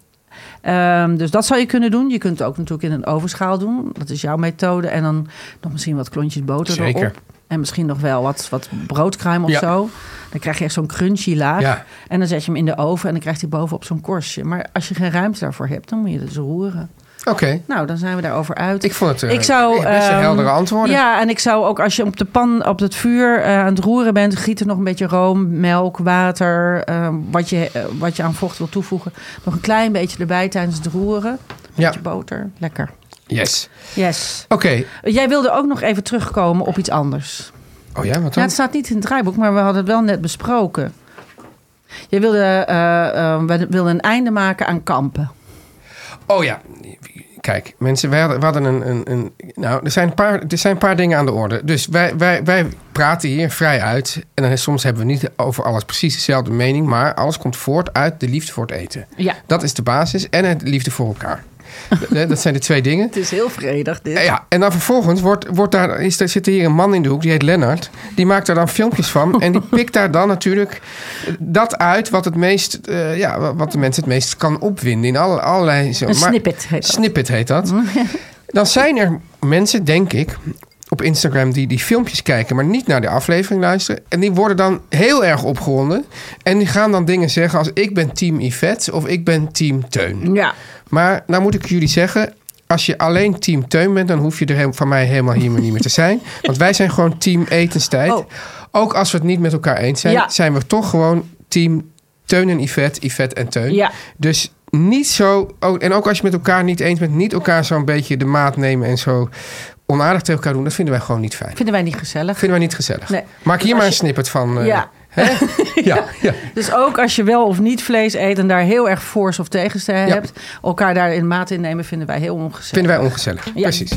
[SPEAKER 3] Ehm, dus dat zou je kunnen doen. Je kunt het ook natuurlijk in een ovenschaal doen. Dat is jouw methode. En dan nog misschien wat klontjes boter
[SPEAKER 2] Zeker.
[SPEAKER 3] erop. En misschien nog wel wat, wat broodkruim of
[SPEAKER 2] Ja.
[SPEAKER 3] zo. Dan krijg je echt zo'n crunchy laag.
[SPEAKER 2] Ja.
[SPEAKER 3] En dan zet je hem in de oven en dan krijgt hij bovenop zo'n korstje. Maar als je geen ruimte daarvoor hebt, dan moet je dus roeren.
[SPEAKER 2] Oké.
[SPEAKER 3] Nou, dan zijn we daarover uit.
[SPEAKER 2] Ik vond het eh,
[SPEAKER 3] Ik zou,
[SPEAKER 2] best een
[SPEAKER 3] ehm,
[SPEAKER 2] heldere antwoorden.
[SPEAKER 3] Ja, en ik zou ook als je op de pan, op het vuur eh, aan het roeren bent, giet er nog een beetje room, melk, water, eh, wat, je, eh, wat je aan vocht wil toevoegen. Nog een klein beetje erbij tijdens het roeren. Een
[SPEAKER 2] Ja.
[SPEAKER 3] beetje boter. Lekker.
[SPEAKER 2] Yes.
[SPEAKER 3] Yes.
[SPEAKER 2] Oké.
[SPEAKER 3] Jij wilde ook nog even terugkomen op iets anders.
[SPEAKER 2] Oh ja, wat
[SPEAKER 3] Ja,
[SPEAKER 2] dan?
[SPEAKER 3] het staat niet in het draaiboek, maar we hadden het wel net besproken. Jij wilde, eh, we wilden een einde maken aan kampen.
[SPEAKER 2] Oh ja. Kijk, mensen, wij hadden, we hadden een, een, een... Nou, er zijn, een paar, er zijn een paar dingen aan de orde. Dus wij, wij, wij praten hier vrij uit. En dan, soms hebben we niet over alles precies dezelfde mening. Maar alles komt voort uit de liefde voor het eten.
[SPEAKER 3] Ja.
[SPEAKER 2] Dat is de basis. En het liefde voor elkaar. Dat- zijn de twee dingen.
[SPEAKER 3] Het is heel vredig dit.
[SPEAKER 2] Ja, en dan vervolgens wordt, wordt daar, is, er zit hier een man in de hoek, die heet Lennart. Die maakt daar dan filmpjes van. En die pikt daar dan natuurlijk dat uit wat, het meest, eh, ja, wat de mensen het meest kan opwinden. In alle, allerlei... Zo.
[SPEAKER 3] Een snippet heet dat.
[SPEAKER 2] Snippet heet dat. Dan zijn er mensen, denk ik, op Instagram die die filmpjes kijken, maar niet naar de aflevering luisteren. En die worden dan heel erg opgewonden. En die gaan dan dingen zeggen als ik ben team Yvette of ik ben team Teun.
[SPEAKER 3] Ja.
[SPEAKER 2] Maar nou moet ik jullie zeggen, als je alleen team Teun bent, dan hoef je er heel- van mij helemaal hier niet meer te zijn. Want wij zijn gewoon team etenstijd.
[SPEAKER 3] Oh.
[SPEAKER 2] Ook als we het niet met elkaar eens zijn,
[SPEAKER 3] Ja.
[SPEAKER 2] zijn we toch gewoon team Teun en Yvette, Yvette en Teun.
[SPEAKER 3] Ja.
[SPEAKER 2] Dus niet zo, oh, en ook als je met elkaar niet eens bent, niet elkaar zo'n beetje de maat nemen en zo onaardig tegen elkaar doen, dat vinden wij gewoon niet fijn.
[SPEAKER 3] Vinden wij niet gezellig.
[SPEAKER 2] Vinden wij niet gezellig.
[SPEAKER 3] Nee.
[SPEAKER 2] Maak hier maar een
[SPEAKER 3] je-
[SPEAKER 2] snippet van. eh,
[SPEAKER 3] Ja.
[SPEAKER 2] Hè? ja, ja.
[SPEAKER 3] Dus ook als je wel of niet vlees eet en daar heel erg voors of tegens te hebt, elkaar daar in maat in nemen, vinden wij heel ongezellig.
[SPEAKER 2] Vinden wij ongezellig. Precies.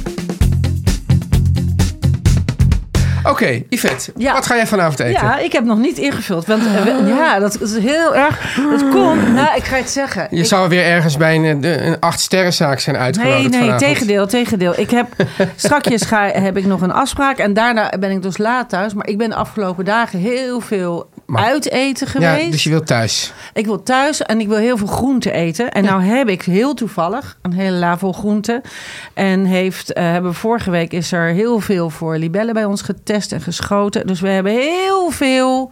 [SPEAKER 2] Oké, Yvette,
[SPEAKER 3] Ja.
[SPEAKER 2] wat ga jij vanavond eten?
[SPEAKER 3] Ja, ik heb nog niet ingevuld. Want eh, ja, dat is heel erg. Dat komt. Nou, ik ga het zeggen.
[SPEAKER 2] Je
[SPEAKER 3] Ik-
[SPEAKER 2] zou weer ergens bij een, een acht sterrenzaak zijn
[SPEAKER 3] Nee,
[SPEAKER 2] uitgenodigd
[SPEAKER 3] nee,
[SPEAKER 2] vanavond.
[SPEAKER 3] tegendeel, tegendeel. Ik heb strakjes ga, heb ik nog een afspraak en daarna ben ik dus laat thuis. Maar ik ben de afgelopen dagen heel veel
[SPEAKER 2] Maar-
[SPEAKER 3] uiteten
[SPEAKER 2] Ja,
[SPEAKER 3] geweest.
[SPEAKER 2] dus je wilt thuis.
[SPEAKER 3] Ik wil thuis en ik wil heel veel groente eten. En nou heb ik heel toevallig een hele la vol groente. En heeft, eh, hebben vorige week is er heel veel voor libellen bij ons getest en geschoten. Dus we hebben heel veel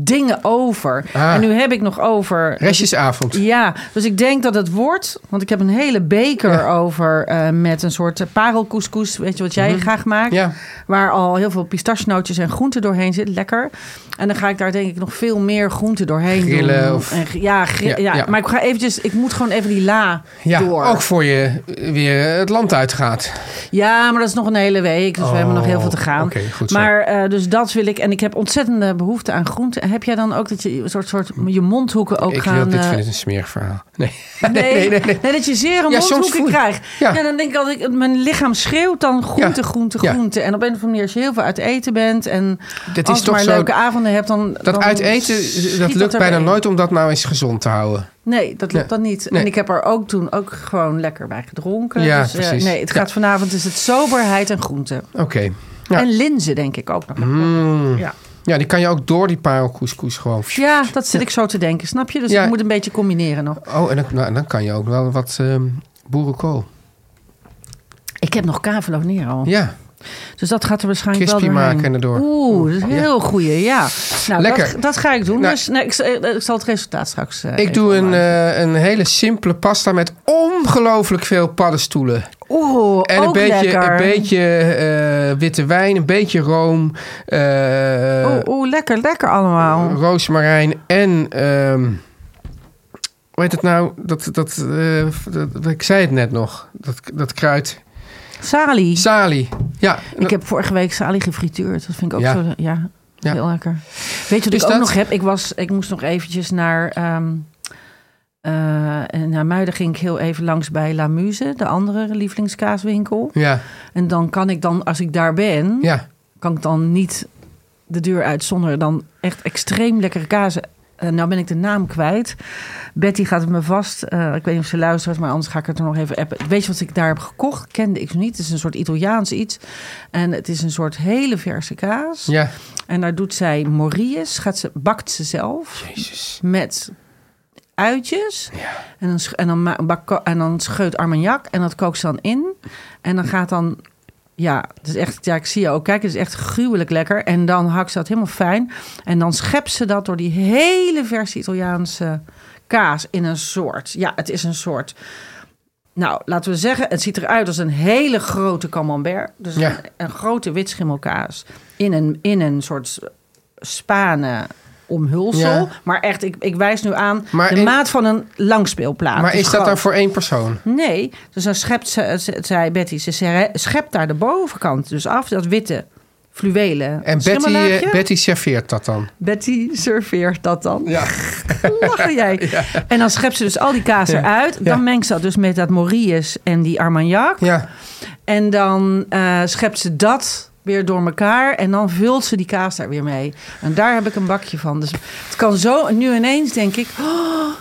[SPEAKER 3] dingen over.
[SPEAKER 2] Ah.
[SPEAKER 3] En nu heb ik nog over...
[SPEAKER 2] Restjesavond.
[SPEAKER 3] Ja, dus ik denk dat het wordt. Want ik heb een hele beker
[SPEAKER 2] Ja.
[SPEAKER 3] over eh, met een soort parelcouscous. Weet je wat jij graag maakt?
[SPEAKER 2] Mhm. Ja.
[SPEAKER 3] Waar al heel veel pistachenootjes en groenten doorheen zit. Lekker. En dan ga ik daar denk ik nog veel meer groenten doorheen
[SPEAKER 2] Grillen
[SPEAKER 3] doen.
[SPEAKER 2] of-
[SPEAKER 3] En, ja,
[SPEAKER 2] Ja,
[SPEAKER 3] maar ik ga eventjes... Ik moet gewoon even die la
[SPEAKER 2] Ja,
[SPEAKER 3] door.
[SPEAKER 2] ook voor je eh, weer het land uitgaat.
[SPEAKER 3] Ja, maar dat is nog een hele week. Dus we hebben nog heel veel te gaan.
[SPEAKER 2] Oh, oké, goed
[SPEAKER 3] maar eh, dus dat wil ik. En ik heb ontzettende behoefte aan groenten. Heb jij dan ook dat je een soort, soort je mondhoeken ook
[SPEAKER 2] ik
[SPEAKER 3] gaan...
[SPEAKER 2] wil, dit
[SPEAKER 3] eh,
[SPEAKER 2] vind ik een smerig verhaal. Nee.
[SPEAKER 3] Nee,
[SPEAKER 2] nee, nee, nee.
[SPEAKER 3] nee, dat je zere
[SPEAKER 2] Ja, soms
[SPEAKER 3] mondhoeken krijgt.
[SPEAKER 2] Ja.
[SPEAKER 3] Ja. dan denk ik altijd, mijn lichaam schreeuwt dan groente, groente, groente. En op een of andere manier, als je heel veel uit eten bent en
[SPEAKER 2] Dat
[SPEAKER 3] als je maar
[SPEAKER 2] zo.
[SPEAKER 3] leuke avonden hebt, dan
[SPEAKER 2] Dat
[SPEAKER 3] dan
[SPEAKER 2] uit eten, dat lukt bijna nooit om dat nou eens gezond te houden.
[SPEAKER 3] Nee, dat lukt dan niet. En ik heb er ook toen ook gewoon lekker bij gedronken.
[SPEAKER 2] Ja,
[SPEAKER 3] dus, eh,
[SPEAKER 2] precies.
[SPEAKER 3] nee, het gaat vanavond is het soberheid en groente.
[SPEAKER 2] Oké.
[SPEAKER 3] En linzen denk ik ook nog.
[SPEAKER 2] Mm.
[SPEAKER 3] Ja.
[SPEAKER 2] Ja, die kan je ook door die parelcouscous gewoon...
[SPEAKER 3] ja, dat zit ik zo te denken, snap je? Dus
[SPEAKER 2] Ja.
[SPEAKER 3] ik moet een beetje combineren nog.
[SPEAKER 2] Oh, en dan, nou, dan kan je ook wel wat ehm boerenkool.
[SPEAKER 3] Ik heb nog cavolo nero.
[SPEAKER 2] Ja,
[SPEAKER 3] Dus dat gaat er waarschijnlijk
[SPEAKER 2] Crispy
[SPEAKER 3] wel doorheen.
[SPEAKER 2] maken erdoor.
[SPEAKER 3] Oeh, dat is een heel goeie, ja. Nou,
[SPEAKER 2] Lekker.
[SPEAKER 3] Dat, dat ga ik doen.
[SPEAKER 2] Nou,
[SPEAKER 3] dus nee, ik, eh, ik zal het resultaat straks eh,
[SPEAKER 2] Ik doe een, eh, een hele simpele pasta met ongelooflijk veel paddenstoelen.
[SPEAKER 3] Oeh,
[SPEAKER 2] En een beetje,
[SPEAKER 3] lekker.
[SPEAKER 2] een beetje witte wijn, een beetje room, eh,
[SPEAKER 3] Oeh, oeh, lekker, lekker allemaal.
[SPEAKER 2] roosmarijn en... ehm hoe heet het nou? Dat, dat, dat, ik zei het net nog. Dat, dat kruid.
[SPEAKER 3] Salie.
[SPEAKER 2] Salie. Ja.
[SPEAKER 3] Ik heb vorige week salie gefrituurd. Dat vind ik ook
[SPEAKER 2] Ja.
[SPEAKER 3] zo, ja,
[SPEAKER 2] Ja.
[SPEAKER 3] heel lekker. Weet je wat
[SPEAKER 2] Dus
[SPEAKER 3] ik ook
[SPEAKER 2] dat-
[SPEAKER 3] nog heb? Ik, was, ik moest nog eventjes naar... eh, en naar Muiden ging ik heel even langs bij La Muse, de andere lievelingskaaswinkel.
[SPEAKER 2] Ja.
[SPEAKER 3] En dan kan ik dan, als ik daar ben,
[SPEAKER 2] Ja.
[SPEAKER 3] kan ik dan niet de deur uit zonder dan echt extreem lekkere kazen. Eh, nou ben ik de naam kwijt. Betty gaat het me vast. eh, ik weet niet of ze luistert, maar anders ga ik het er nog even appen. Weet je wat ik daar heb gekocht? Kende ik niet. Het is een soort Italiaans iets. En het is een soort hele verse kaas.
[SPEAKER 2] Ja.
[SPEAKER 3] En daar doet zij morilles. Gaat ze, bakt ze zelf.
[SPEAKER 2] Jezus.
[SPEAKER 3] Met uitjes. En, dan, en, dan, en dan scheut armagnac. En dat kookt ze dan in. En dan gaat dan... Ja, het is echt, ja, ik zie je ook. Kijk, het is echt gruwelijk lekker. En dan hakt ze dat helemaal fijn. En dan schept ze dat door die hele verse Italiaanse kaas in een soort... Ja, het is een soort... Nou, laten we zeggen, het ziet eruit als een hele grote camembert. Dus
[SPEAKER 2] Ja.
[SPEAKER 3] een, een grote witschimmelkaas in een, in een soort spanen omhulsel.
[SPEAKER 2] Ja.
[SPEAKER 3] Maar echt, ik, ik wijs nu aan
[SPEAKER 2] Maar
[SPEAKER 3] de
[SPEAKER 2] in-
[SPEAKER 3] maat van een langspeelplaat.
[SPEAKER 2] Maar is dat dan voor één persoon?
[SPEAKER 3] Nee, dus dan schept ze, ze- zei Betty, ze schept daar de bovenkant dus af, dat witte fluwelen
[SPEAKER 2] En Betty, eh, Betty serveert dat dan?
[SPEAKER 3] Betty serveert dat dan.
[SPEAKER 2] Ja.
[SPEAKER 3] Lachen jij. En dan schept ze dus al die kaas
[SPEAKER 2] Ja.
[SPEAKER 3] eruit. Dan mengt ze dat dus met dat Maurice en die Armagnac.
[SPEAKER 2] Ja.
[SPEAKER 3] En dan eh, schept ze dat weer door elkaar. En dan vult ze die kaas daar weer mee. En daar heb ik een bakje van. Dus het kan zo... En nu ineens denk ik... Oh,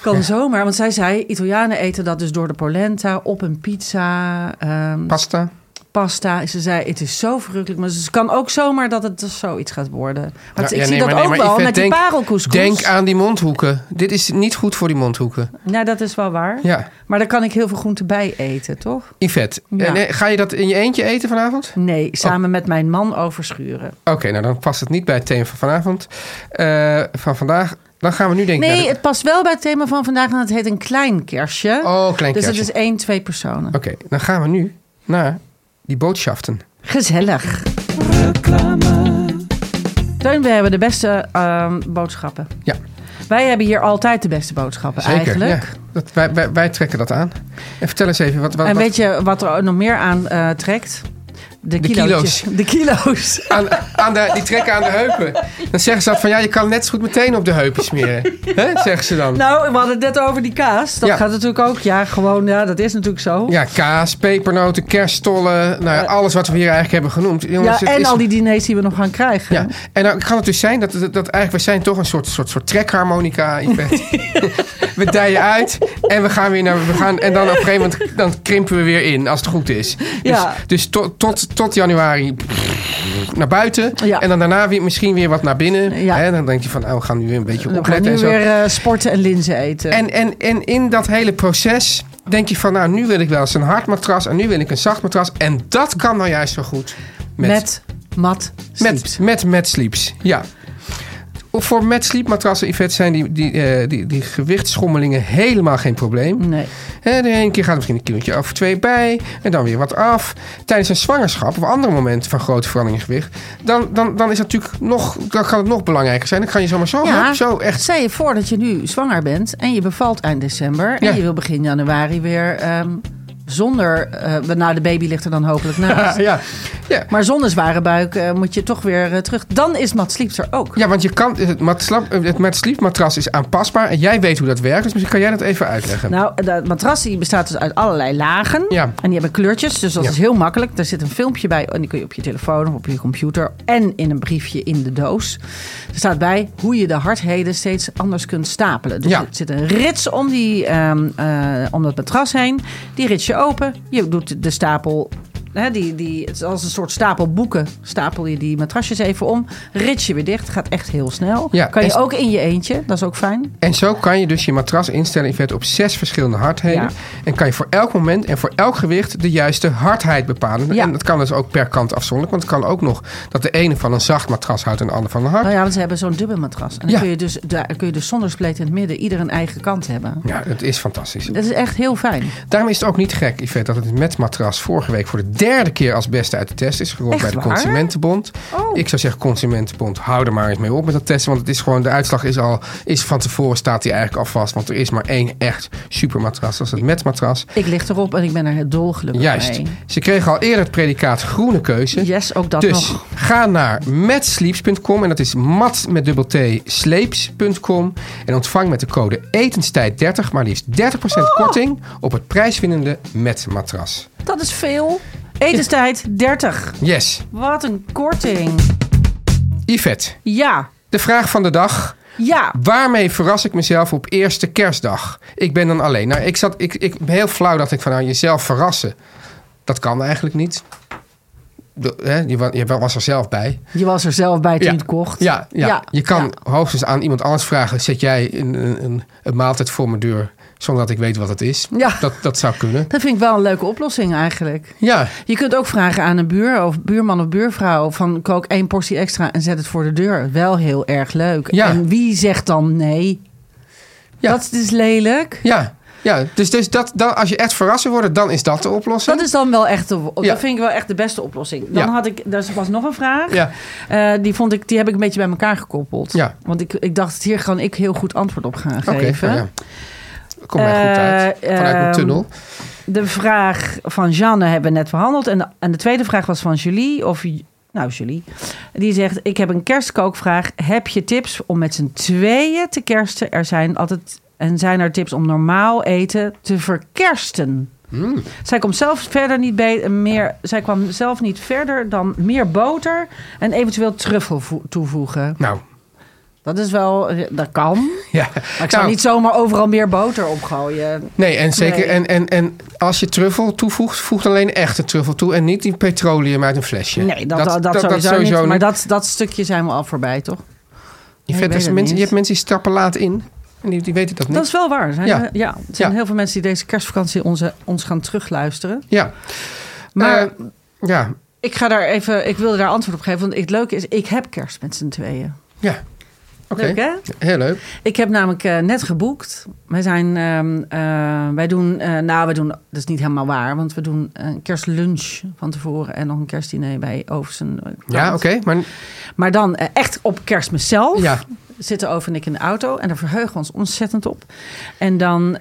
[SPEAKER 3] kan zomaar. Want zij zei, Italianen eten dat dus door de polenta op een pizza, ehm,
[SPEAKER 2] Pasta?
[SPEAKER 3] Pasta. Ze zei, het is zo verrukkelijk. Maar het kan ook zomaar dat het dus zoiets gaat worden.
[SPEAKER 2] Ja,
[SPEAKER 3] ik
[SPEAKER 2] ja,
[SPEAKER 3] zie
[SPEAKER 2] nee,
[SPEAKER 3] dat
[SPEAKER 2] maar nee,
[SPEAKER 3] ook
[SPEAKER 2] maar
[SPEAKER 3] wel met die parelcouscous.
[SPEAKER 2] Denk aan die mondhoeken. Dit is niet goed voor die mondhoeken.
[SPEAKER 3] Nou, dat is wel waar.
[SPEAKER 2] Ja.
[SPEAKER 3] Maar daar kan ik heel veel groente bij eten, toch?
[SPEAKER 2] Yvette,
[SPEAKER 3] Ja.
[SPEAKER 2] en, eh, ga je dat in je eentje eten vanavond?
[SPEAKER 3] Nee, samen met mijn man overschuren.
[SPEAKER 2] Oké, nou dan past het niet bij het thema van vanavond. Eh, van vandaag. Dan gaan we nu denken...
[SPEAKER 3] Nee,
[SPEAKER 2] de-
[SPEAKER 3] het past wel bij het thema van vandaag en het heet een klein kerstje.
[SPEAKER 2] Oh, klein
[SPEAKER 3] dus
[SPEAKER 2] kerstje.
[SPEAKER 3] het is één, twee personen.
[SPEAKER 2] Oké, dan gaan we nu naar die boodschaften.
[SPEAKER 3] Gezellig. Teun, we hebben de beste ehm, boodschappen.
[SPEAKER 2] Ja.
[SPEAKER 3] Wij hebben hier altijd de beste boodschappen
[SPEAKER 2] Zeker,
[SPEAKER 3] eigenlijk.
[SPEAKER 2] ja. Dat, wij, wij, wij trekken dat aan. En vertel eens even, wat, wat,
[SPEAKER 3] En
[SPEAKER 2] wat-
[SPEAKER 3] weet je wat er nog meer aan eh, trekt? De,
[SPEAKER 2] kilo's.
[SPEAKER 3] De kilo's.
[SPEAKER 2] aan, aan de, die trekken aan de heupen. Dan zeggen ze dat van, ja, je kan net zo goed meteen op de heupen smeren. Hè, zeggen ze dan.
[SPEAKER 3] Nou, we hadden het net over die kaas. Dat
[SPEAKER 2] Ja.
[SPEAKER 3] gaat natuurlijk ook. Ja, gewoon, ja, dat is natuurlijk zo.
[SPEAKER 2] Ja, kaas, pepernoten, kerststollen. Nou ja, alles wat we hier eigenlijk hebben genoemd. Jongens,
[SPEAKER 3] Eh. Ja, en
[SPEAKER 2] is-
[SPEAKER 3] al die diners die we nog gaan krijgen.
[SPEAKER 2] Ja, en dan kan het dus zijn dat, dat, dat eigenlijk, we zijn toch een soort, soort, soort trekharmonica. We dijen uit en we gaan weer naar, we gaan, en dan op een gegeven moment dan krimpen we weer in, als het goed is. Dus,
[SPEAKER 3] Ja.
[SPEAKER 2] dus tot, tot, tot januari naar buiten
[SPEAKER 3] Ja.
[SPEAKER 2] en dan daarna weer, misschien weer wat naar binnen.
[SPEAKER 3] Ja.
[SPEAKER 2] Hè, dan denk je van, nou, we gaan nu weer een beetje
[SPEAKER 3] we
[SPEAKER 2] opletten en zo.
[SPEAKER 3] weer eh, sporten en linzen eten.
[SPEAKER 2] En, en, en in dat hele proces denk je van, nou, nu wil ik wel eens een hard matras en nu wil ik een zacht matras. En dat kan nou juist zo goed
[SPEAKER 3] met, mat sleeps.
[SPEAKER 2] met, met Mad Sleeps, ja. Voor Mad Sleep matrassen, Yvette, zijn die, die, eh, die, die gewichtsschommelingen helemaal geen probleem.
[SPEAKER 3] Nee.
[SPEAKER 2] De ene keer gaat misschien een kilootje of twee bij en dan weer wat af. Tijdens een zwangerschap of andere momenten van grote verandering in gewicht, dan, dan, dan is het natuurlijk nog, dan kan het nog belangrijker zijn. Dan kan je zomaar zo,
[SPEAKER 3] Ja,
[SPEAKER 2] zo echt.
[SPEAKER 3] Stel je voor dat je nu zwanger bent en je bevalt eind december.
[SPEAKER 2] Ja.
[SPEAKER 3] En je wil begin januari weer ehm, zonder... eh nou, de baby ligt er dan hopelijk naast.
[SPEAKER 2] Ja, ja.
[SPEAKER 3] Maar zonder zware buik eh, moet je toch weer eh, terug. Dan is mat sleeps er ook.
[SPEAKER 2] Ja, want je kan, het, mat, het Sleep matras is aanpasbaar en jij weet hoe dat werkt. Dus misschien kan jij dat even uitleggen.
[SPEAKER 3] Nou, de matras die bestaat dus uit allerlei lagen.
[SPEAKER 2] Ja.
[SPEAKER 3] En die hebben kleurtjes, dus dat
[SPEAKER 2] Ja.
[SPEAKER 3] is heel makkelijk. Daar zit een filmpje bij en die kun je op je telefoon of op je computer... en in een briefje in de doos. Er staat bij hoe je de hardheden steeds anders kunt stapelen. Dus
[SPEAKER 2] Ja.
[SPEAKER 3] er zit een rits om, die, ehm, eh, om dat matras heen. Die rits je open. Je doet de stapel hè, die, die, het is als een soort stapel boeken. Stapel je die matrasjes even om. Rits je weer dicht. Gaat echt heel snel.
[SPEAKER 2] Ja,
[SPEAKER 3] kan je ook in je eentje. Dat is ook fijn.
[SPEAKER 2] En zo kan je dus je matras instellen in vet op zes verschillende hardheden.
[SPEAKER 3] Ja.
[SPEAKER 2] En kan je voor elk moment en voor elk gewicht de juiste hardheid bepalen.
[SPEAKER 3] Ja.
[SPEAKER 2] En dat kan dus ook per kant afzonderlijk. Want het kan ook nog dat de ene van een zacht matras houdt en de ander van een hard.
[SPEAKER 3] Nou ja, want ze hebben zo'n dubbel matras. En dan
[SPEAKER 2] Ja.
[SPEAKER 3] kun je dus, daar kun je dus zonder spleet in het midden ieder een eigen kant hebben.
[SPEAKER 2] Ja, het is fantastisch.
[SPEAKER 3] Dat is echt heel fijn.
[SPEAKER 2] Daarom is het ook niet gek, Yvette, dat het matras vorige week voor de derde keer als beste uit de test is gerold
[SPEAKER 3] Echt
[SPEAKER 2] bij de
[SPEAKER 3] waar?
[SPEAKER 2] Consumentenbond.
[SPEAKER 3] Oh.
[SPEAKER 2] Ik zou zeggen, Consumentenbond, hou er maar eens mee op met dat testen. Want het is gewoon, de uitslag is al, is van tevoren staat die eigenlijk al vast. Want er is maar één echt supermatras, dat is het matmatras.
[SPEAKER 3] Ik lig erop en ik ben er dolgelukkig
[SPEAKER 2] Juist.
[SPEAKER 3] mee.
[SPEAKER 2] Ze kregen al eerder het predicaat groene keuze.
[SPEAKER 3] Yes, ook dat
[SPEAKER 2] dus
[SPEAKER 3] nog.
[SPEAKER 2] ga naar matsleeps.com en dat is mat met dubbel t sleeps.com en ontvang met de code etenstijd 30 maar liefst 30%
[SPEAKER 3] Oh.
[SPEAKER 2] korting op het prijswinnende matras.
[SPEAKER 3] Dat is veel. Etenstijd 30.
[SPEAKER 2] Yes.
[SPEAKER 3] Wat een korting.
[SPEAKER 2] Yvette,
[SPEAKER 3] Ja,
[SPEAKER 2] de vraag van de dag.
[SPEAKER 3] ja.
[SPEAKER 2] Waarmee verras ik mezelf op eerste kerstdag? Ik ben dan alleen. Nou, ik, zat, ik, ik heel flauw dacht ik van nou, jezelf verrassen. Dat kan eigenlijk niet. De- hè, je, je was er zelf bij.
[SPEAKER 3] Je was er zelf bij toen
[SPEAKER 2] Ja.
[SPEAKER 3] je het kocht.
[SPEAKER 2] Ja, ja.
[SPEAKER 3] Ja,
[SPEAKER 2] je kan hoogstens aan iemand anders vragen: zet jij een, een, een maaltijd voor mijn deur zonder dat ik weet wat het is?
[SPEAKER 3] Ja.
[SPEAKER 2] Dat, dat zou kunnen.
[SPEAKER 3] Dat vind ik wel een leuke oplossing eigenlijk.
[SPEAKER 2] Ja,
[SPEAKER 3] Je kunt ook vragen aan een buur of buurman of buurvrouw van kook één portie extra en zet het voor de deur. Wel heel erg leuk.
[SPEAKER 2] Ja.
[SPEAKER 3] En wie zegt dan nee?
[SPEAKER 2] Ja.
[SPEAKER 3] Dat is dus lelijk.
[SPEAKER 2] ja. Ja, dus, dus dat, dan, als je echt verrassen wordt, dan is dat de oplossing.
[SPEAKER 3] Dat is dan wel echt de,
[SPEAKER 2] Ja.
[SPEAKER 3] dat vind ik wel echt de beste oplossing. Dan
[SPEAKER 2] Ja.
[SPEAKER 3] had ik, er was nog een vraag.
[SPEAKER 2] Ja,
[SPEAKER 3] Eh, die, vond ik, die heb ik een beetje bij elkaar gekoppeld.
[SPEAKER 2] Ja.
[SPEAKER 3] Want ik, ik dacht, hier kan ik heel goed antwoord op gaan geven.
[SPEAKER 2] ja. Komt mij goed uit.
[SPEAKER 3] Eh,
[SPEAKER 2] Vanuit mijn
[SPEAKER 3] ehm,
[SPEAKER 2] tunnel.
[SPEAKER 3] De vraag van Jeanne hebben we net behandeld. En de, en de tweede vraag was van Julie. Of, nou, Julie. Die zegt, ik heb een kerstkookvraag. Heb je tips om met z'n tweeën te kersten? Er zijn altijd... En zijn er tips om normaal eten te verkersten?
[SPEAKER 2] Hmm.
[SPEAKER 3] Zij, komt zelf verder niet be- meer, zij kwam zelf niet verder dan meer boter en eventueel truffel vo- toevoegen.
[SPEAKER 2] Nou,
[SPEAKER 3] Dat is wel, dat kan.
[SPEAKER 2] ja.
[SPEAKER 3] Maar ik zou
[SPEAKER 2] Nou,
[SPEAKER 3] niet zomaar overal meer boter opgooien.
[SPEAKER 2] Nee, en zeker.
[SPEAKER 3] Nee.
[SPEAKER 2] En, en, en als je truffel toevoegt, voeg alleen echte truffel toe en niet die petroleum uit een flesje.
[SPEAKER 3] Nee, dat, dat, sowieso, niet. Maar dat, dat stukje zijn we al voorbij, toch?
[SPEAKER 2] je,
[SPEAKER 3] het
[SPEAKER 2] mensen, je hebt mensen die stappen laat in en die, die weten dat niet.
[SPEAKER 3] Dat is wel waar. Er Zijn
[SPEAKER 2] Ja.
[SPEAKER 3] er, ja, er zijn
[SPEAKER 2] Ja.
[SPEAKER 3] heel veel mensen die deze kerstvakantie onze, ons gaan terugluisteren.
[SPEAKER 2] Ja.
[SPEAKER 3] Maar
[SPEAKER 2] Eh, ja,
[SPEAKER 3] ik ga daar even, ik wilde daar antwoord op geven. Want het leuke is, ik heb kerst met z'n tweeën.
[SPEAKER 2] ja.
[SPEAKER 3] Leuk hè?
[SPEAKER 2] heel leuk.
[SPEAKER 3] Ik heb namelijk eh, net geboekt. Wij zijn, ehm, eh, wij doen, eh, nou, wij doen, dat is niet helemaal waar, want we doen een kerstlunch van tevoren en nog een kerstdiner bij Oversen.
[SPEAKER 2] Ja, oké. Maar
[SPEAKER 3] Maar dan echt op kerstmis zelf.
[SPEAKER 2] ja,
[SPEAKER 3] Zitten Over en ik in de auto en daar verheugen we ons ontzettend op. En dan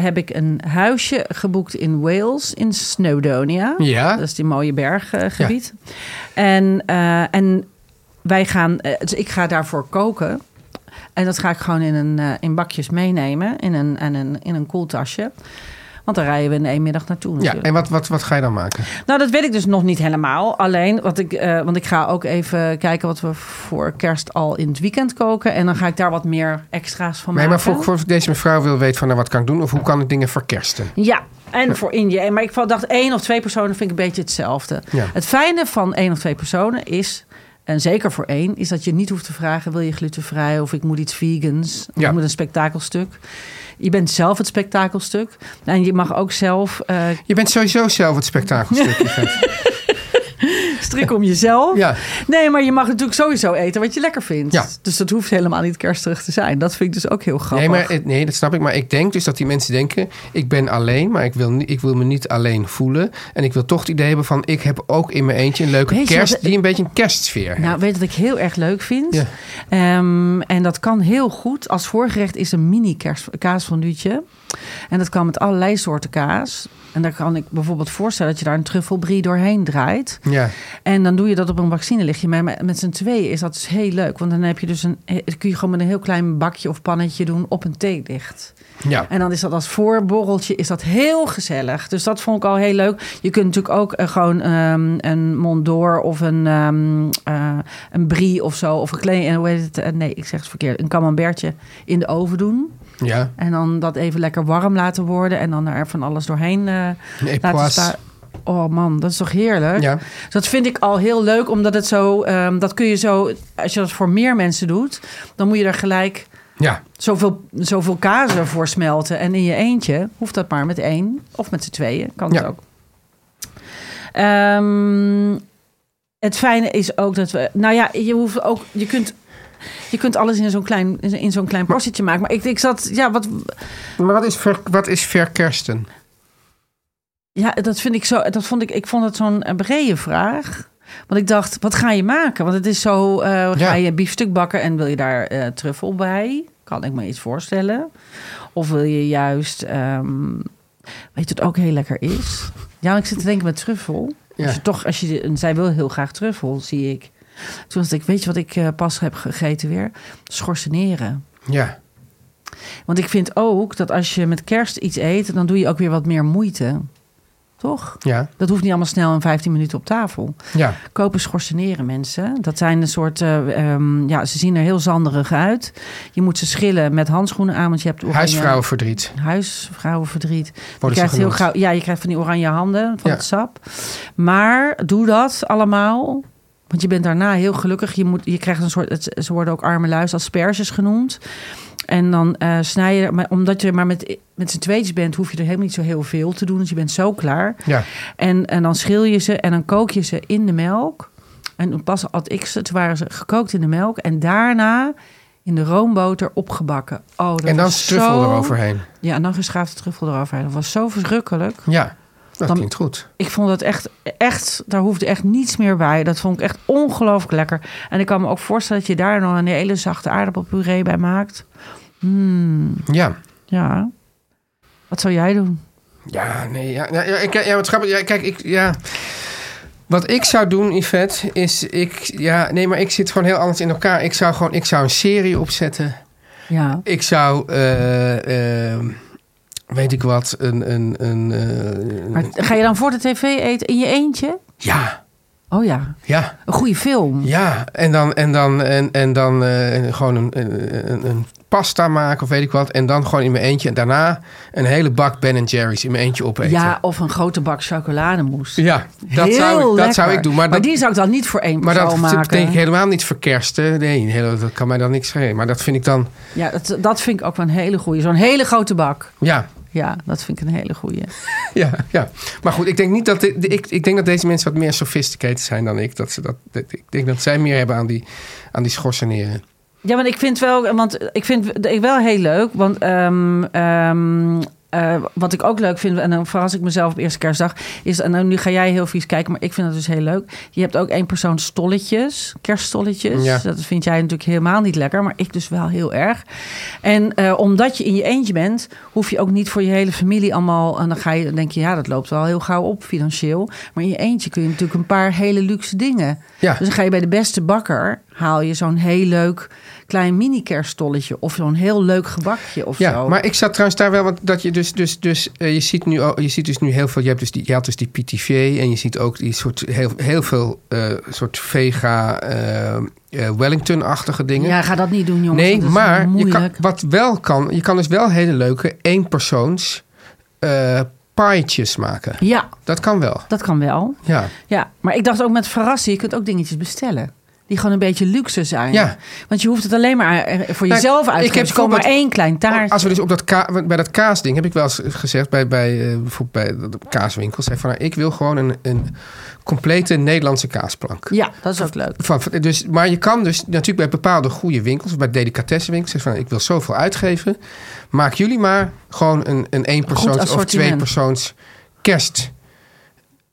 [SPEAKER 3] heb ik een huisje geboekt in Wales, in Snowdonia.
[SPEAKER 2] ja.
[SPEAKER 3] Dat is die mooie berggebied. En, eh, en wij gaan, eh, dus ik ga daarvoor koken. En dat ga ik gewoon in, een, eh, in bakjes meenemen, in een, en een, in een koeltasje. Want daar rijden we in één middag naartoe
[SPEAKER 2] ja.
[SPEAKER 3] natuurlijk.
[SPEAKER 2] En wat, wat, wat ga je dan maken?
[SPEAKER 3] Nou, dat weet ik dus nog niet helemaal. Alleen, wat ik, eh, want ik ga ook even kijken wat we voor kerst al in het weekend koken. En dan ga ik daar wat meer extra's van
[SPEAKER 2] Nee,
[SPEAKER 3] maken.
[SPEAKER 2] maar voor, voor deze mevrouw wil weten van nou, wat kan ik doen of hoe kan ik dingen verkersten?
[SPEAKER 3] Ja, en voor in je. Maar ik dacht één of twee personen vind ik een beetje hetzelfde.
[SPEAKER 2] Ja.
[SPEAKER 3] Het fijne van één of twee personen is, en zeker voor één, is dat je niet hoeft te vragen: wil je glutenvrij of ik moet iets vegans? Of
[SPEAKER 2] Ja.
[SPEAKER 3] ik moet een spektakelstuk. Je bent zelf het spektakelstuk. En je mag ook zelf eh
[SPEAKER 2] Je bent sowieso zelf het spektakelstuk.
[SPEAKER 3] Strikken om jezelf.
[SPEAKER 2] ja,
[SPEAKER 3] Nee, maar je mag natuurlijk sowieso eten wat je lekker vindt.
[SPEAKER 2] Ja.
[SPEAKER 3] Dus dat hoeft helemaal niet kerstig te zijn. Dat vind ik dus ook heel grappig.
[SPEAKER 2] nee, maar, nee, dat snap ik. Maar ik denk dus dat die mensen denken... ik ben alleen, maar ik wil, ik wil me niet alleen voelen. En ik wil toch het idee hebben van... ik heb ook in mijn eentje een leuke
[SPEAKER 3] Weet
[SPEAKER 2] kerst...
[SPEAKER 3] wat-
[SPEAKER 2] die een beetje een kerstsfeer heeft.
[SPEAKER 3] Nou, weet je wat ik heel erg leuk vind?
[SPEAKER 2] Ja.
[SPEAKER 3] Ehm, en dat kan heel goed. Als voorgerecht is een mini kers- kaasfonduutje. En dat kan met allerlei soorten kaas. En daar kan ik bijvoorbeeld voorstellen dat je daar een truffelbrie doorheen draait.
[SPEAKER 2] Ja,
[SPEAKER 3] En dan doe je dat op een vaccinelichtje. Maar met, z'n tweeën is dat dus heel leuk. Want dan heb je dus een, eh, kun je gewoon met een heel klein bakje of pannetje doen op een theelicht.
[SPEAKER 2] ja.
[SPEAKER 3] En dan is dat als voorborreltje is dat heel gezellig. Dus dat vond ik al heel leuk. Je kunt natuurlijk ook eh, gewoon ehm, een Mondor of een, ehm eh, een brie of zo. Of een klein, hoe heet het? Nee, ik zeg het verkeerd. Een camembertje in de oven doen.
[SPEAKER 2] Ja.
[SPEAKER 3] En dan dat even lekker warm laten worden. En dan er van alles doorheen eh,
[SPEAKER 2] Een
[SPEAKER 3] laten staan. Oh man, dat is toch heerlijk?
[SPEAKER 2] Ja.
[SPEAKER 3] Dus dat vind ik al heel leuk, omdat het zo... ehm, dat kun je zo... Als je dat voor meer mensen doet, dan moet je er gelijk
[SPEAKER 2] Ja,
[SPEAKER 3] zoveel, zoveel kazen voor smelten. En in je eentje hoeft dat maar met één of met z'n tweeën. Kan het
[SPEAKER 2] Ja.
[SPEAKER 3] ook. Ehm, het fijne is ook dat we... Nou ja, je hoeft ook... Je kunt, je kunt alles in zo'n klein, in zo'n klein maken. Maar ik, ik zat... Ja, wat,
[SPEAKER 2] maar wat is, ver, wat is verkersten?
[SPEAKER 3] Ja, dat vind ik zo. Dat vond ik. Ik vond het zo'n brede vraag. Want ik dacht, wat ga je maken? Want het is zo. eh, ga
[SPEAKER 2] Ja.
[SPEAKER 3] je biefstuk bakken en wil je daar eh, truffel bij? Kan ik me iets voorstellen? Of wil je juist. ehm, weet je wat ook heel lekker is? Ja, ik zit te denken met truffel.
[SPEAKER 2] Ja.
[SPEAKER 3] Toch, als je, en zij wil heel graag truffel, zie ik. Toen dacht ik, weet je wat ik eh, pas heb gegeten weer? Schorseneren.
[SPEAKER 2] Ja,
[SPEAKER 3] Want ik vind ook dat als je met kerst iets eet, dan doe je ook weer wat meer moeite. Toch?
[SPEAKER 2] ja,
[SPEAKER 3] Dat hoeft niet allemaal snel in 15 minuten op tafel.
[SPEAKER 2] ja.
[SPEAKER 3] Kopen schorseneren mensen. Dat zijn een soort, eh, ehm, ja, ze zien er heel zanderig uit. Je moet ze schillen met handschoenen aan, want je hebt oranje-
[SPEAKER 2] Huisvrouwenverdriet.
[SPEAKER 3] Huisvrouwenverdriet. Je
[SPEAKER 2] Worden ze
[SPEAKER 3] krijgt heel gauw, ja, je krijgt van die oranje handen van
[SPEAKER 2] Ja.
[SPEAKER 3] het sap. Maar doe dat allemaal. Want je bent daarna heel gelukkig. Je, moet, je krijgt een soort, het, ze worden ook arme luis asperges genoemd. En dan eh snij je, maar omdat je maar met, met z'n tweetjes bent, hoef je er helemaal niet zo heel veel te doen. Dus je bent zo klaar.
[SPEAKER 2] Ja,
[SPEAKER 3] En, en dan schil je ze en dan kook je ze in de melk. En pas had ik ze, toen waren ze gekookt in de melk. En daarna in de roomboter opgebakken. Oh, dat
[SPEAKER 2] en dan
[SPEAKER 3] was
[SPEAKER 2] truffel
[SPEAKER 3] zo-
[SPEAKER 2] eroverheen.
[SPEAKER 3] Ja, en dan geschaafde truffel eroverheen. Dat was zo verschrikkelijk.
[SPEAKER 2] Ja, dat
[SPEAKER 3] Dan-
[SPEAKER 2] klinkt goed.
[SPEAKER 3] Ik vond dat echt, echt, daar hoefde echt niets meer bij. Dat vond ik echt ongelooflijk lekker. En ik kan me ook voorstellen dat je daar nog een hele zachte aardappelpuree bij maakt. Hmm,
[SPEAKER 2] Ja.
[SPEAKER 3] ja. Wat zou jij doen?
[SPEAKER 2] Ja, nee, ja, ja, ja, ik- ja wat grappig. Ja, kijk, ik, ja. Wat ik zou doen, Yvette, is ik, ja, nee, maar ik zit gewoon heel anders in elkaar. Ik zou gewoon, ik zou een serie opzetten.
[SPEAKER 3] Ja.
[SPEAKER 2] Ik zou, eh, eh, weet ik wat, een, een, een, eh,
[SPEAKER 3] Maar ga je dan voor de tv eten in je eentje?
[SPEAKER 2] ja,
[SPEAKER 3] Oh ja,
[SPEAKER 2] ja,
[SPEAKER 3] een goede film.
[SPEAKER 2] ja. En dan, en dan, en, en dan eh, gewoon een, een, een pasta maken of weet ik wat. En dan gewoon in mijn eentje. En daarna een hele bak Ben Jerry's in mijn eentje opeten.
[SPEAKER 3] Ja, of een grote bak chocolademousse.
[SPEAKER 2] Ja, dat,
[SPEAKER 3] Heel
[SPEAKER 2] zou, ik, dat
[SPEAKER 3] lekker.
[SPEAKER 2] zou ik doen. Maar, dat,
[SPEAKER 3] die zou ik dan niet voor één
[SPEAKER 2] Maar
[SPEAKER 3] persoon
[SPEAKER 2] dat
[SPEAKER 3] maken.
[SPEAKER 2] denk ik helemaal niet verkersten. Nee, hele- dat kan mij dan niks schelen. Maar dat vind ik dan...
[SPEAKER 3] Ja, dat, dat vind ik ook wel een hele goede. Zo'n hele grote bak.
[SPEAKER 2] Ja,
[SPEAKER 3] Ja, dat vind ik een hele goede.
[SPEAKER 2] ja, ja. Maar goed, ik denk niet dat... dit- ik, ik denk dat deze mensen wat meer sophisticated zijn dan ik. Dat ze dat, ik denk dat zij meer hebben aan die, aan die schorseneren.
[SPEAKER 3] Ja, want ik vind wel, want ik vind het wel heel leuk. Want ehm, eh, wat ik ook leuk vind, en dan verras ik mezelf op eerste kerstdag, is, en nou, nu ga jij heel vies kijken, maar ik vind het dus heel leuk. Je hebt ook één persoon stolletjes, kerststolletjes.
[SPEAKER 2] Ja.
[SPEAKER 3] Dat vind jij natuurlijk helemaal niet lekker, maar ik dus wel heel erg. En eh, omdat je in je eentje bent, hoef je ook niet voor je hele familie allemaal, en dan ga je, dan denk je, ja, dat loopt wel heel gauw op financieel. Maar in je eentje kun je natuurlijk een paar hele luxe dingen.
[SPEAKER 2] Ja,
[SPEAKER 3] Dus dan ga je bij de beste bakker, haal je zo'n heel leuk klein mini kerststolletje of zo'n heel leuk gebakje of
[SPEAKER 2] ja
[SPEAKER 3] zo.
[SPEAKER 2] maar ik zat trouwens daar wel... Want dat je dus... dus, dus eh, je, ziet nu, al- je ziet dus nu heel veel... Je, hebt dus die, je had dus die PTV en je ziet ook die soort... Heel, heel veel eh, soort vega... eh, Wellington-achtige dingen.
[SPEAKER 3] ja, ga dat niet doen, jongens.
[SPEAKER 2] Nee, maar je kan, wat wel kan, je kan dus wel hele leuke eenpersoons paaitjes maken.
[SPEAKER 3] Ja,
[SPEAKER 2] Dat kan wel.
[SPEAKER 3] dat kan wel.
[SPEAKER 2] Ja.
[SPEAKER 3] Ja, maar ik dacht ook met verrassen, je kunt ook dingetjes bestellen. Die gewoon een beetje luxe zijn.
[SPEAKER 2] Ja.
[SPEAKER 3] Want je hoeft het alleen maar voor
[SPEAKER 2] Nou,
[SPEAKER 3] jezelf uit te
[SPEAKER 2] ik heb
[SPEAKER 3] geven. Komt maar één klein taartje.
[SPEAKER 2] Als we dus op dat ka bij dat kaasding heb ik wel eens gezegd bij, bij, eh, bijvoorbeeld bij de kaaswinkel, zei van nou, ik wil gewoon een, een complete Nederlandse kaasplank.
[SPEAKER 3] Ja, dat is ook leuk.
[SPEAKER 2] Van, dus, maar je kan dus natuurlijk bij bepaalde goede winkels, bij delicatessenwinkels, zeggen van ik wil zoveel uitgeven. Maak jullie maar gewoon een, een één persoons of twee persoons kerst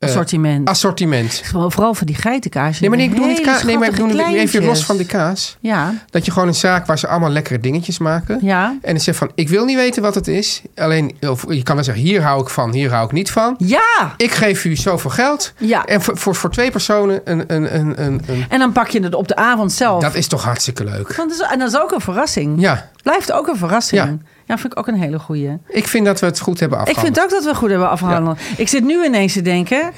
[SPEAKER 3] Assortiment.
[SPEAKER 2] assortiment.
[SPEAKER 3] Vooral voor die geitenkaas.
[SPEAKER 2] Nee, maar nee, ik bedoel niet kaas. Nee, maar ik bedoel
[SPEAKER 3] schattige
[SPEAKER 2] even los van die kaas.
[SPEAKER 3] Ja,
[SPEAKER 2] Dat je gewoon een zaak waar ze allemaal lekkere dingetjes maken.
[SPEAKER 3] ja.
[SPEAKER 2] En dan zeg van, ik wil niet weten wat het is. Alleen, of je kan wel zeggen, hier hou ik van, hier hou ik niet van.
[SPEAKER 3] Ja!
[SPEAKER 2] Ik geef u zoveel geld.
[SPEAKER 3] Ja.
[SPEAKER 2] En voor, voor, voor twee personen een, een, een, een, een-
[SPEAKER 3] En dan pak je het op de avond zelf.
[SPEAKER 2] Dat is toch hartstikke leuk.
[SPEAKER 3] Want dat is- en dat is ook een verrassing.
[SPEAKER 2] Ja,
[SPEAKER 3] Blijft ook een verrassing.
[SPEAKER 2] Ja.
[SPEAKER 3] Ja, vind ik ook een hele goeie.
[SPEAKER 2] ik vind dat we het goed hebben
[SPEAKER 3] Ik
[SPEAKER 2] afgehandeld.
[SPEAKER 3] vind ook dat we goed hebben afgehandeld. Ik zit nu ineens te denken...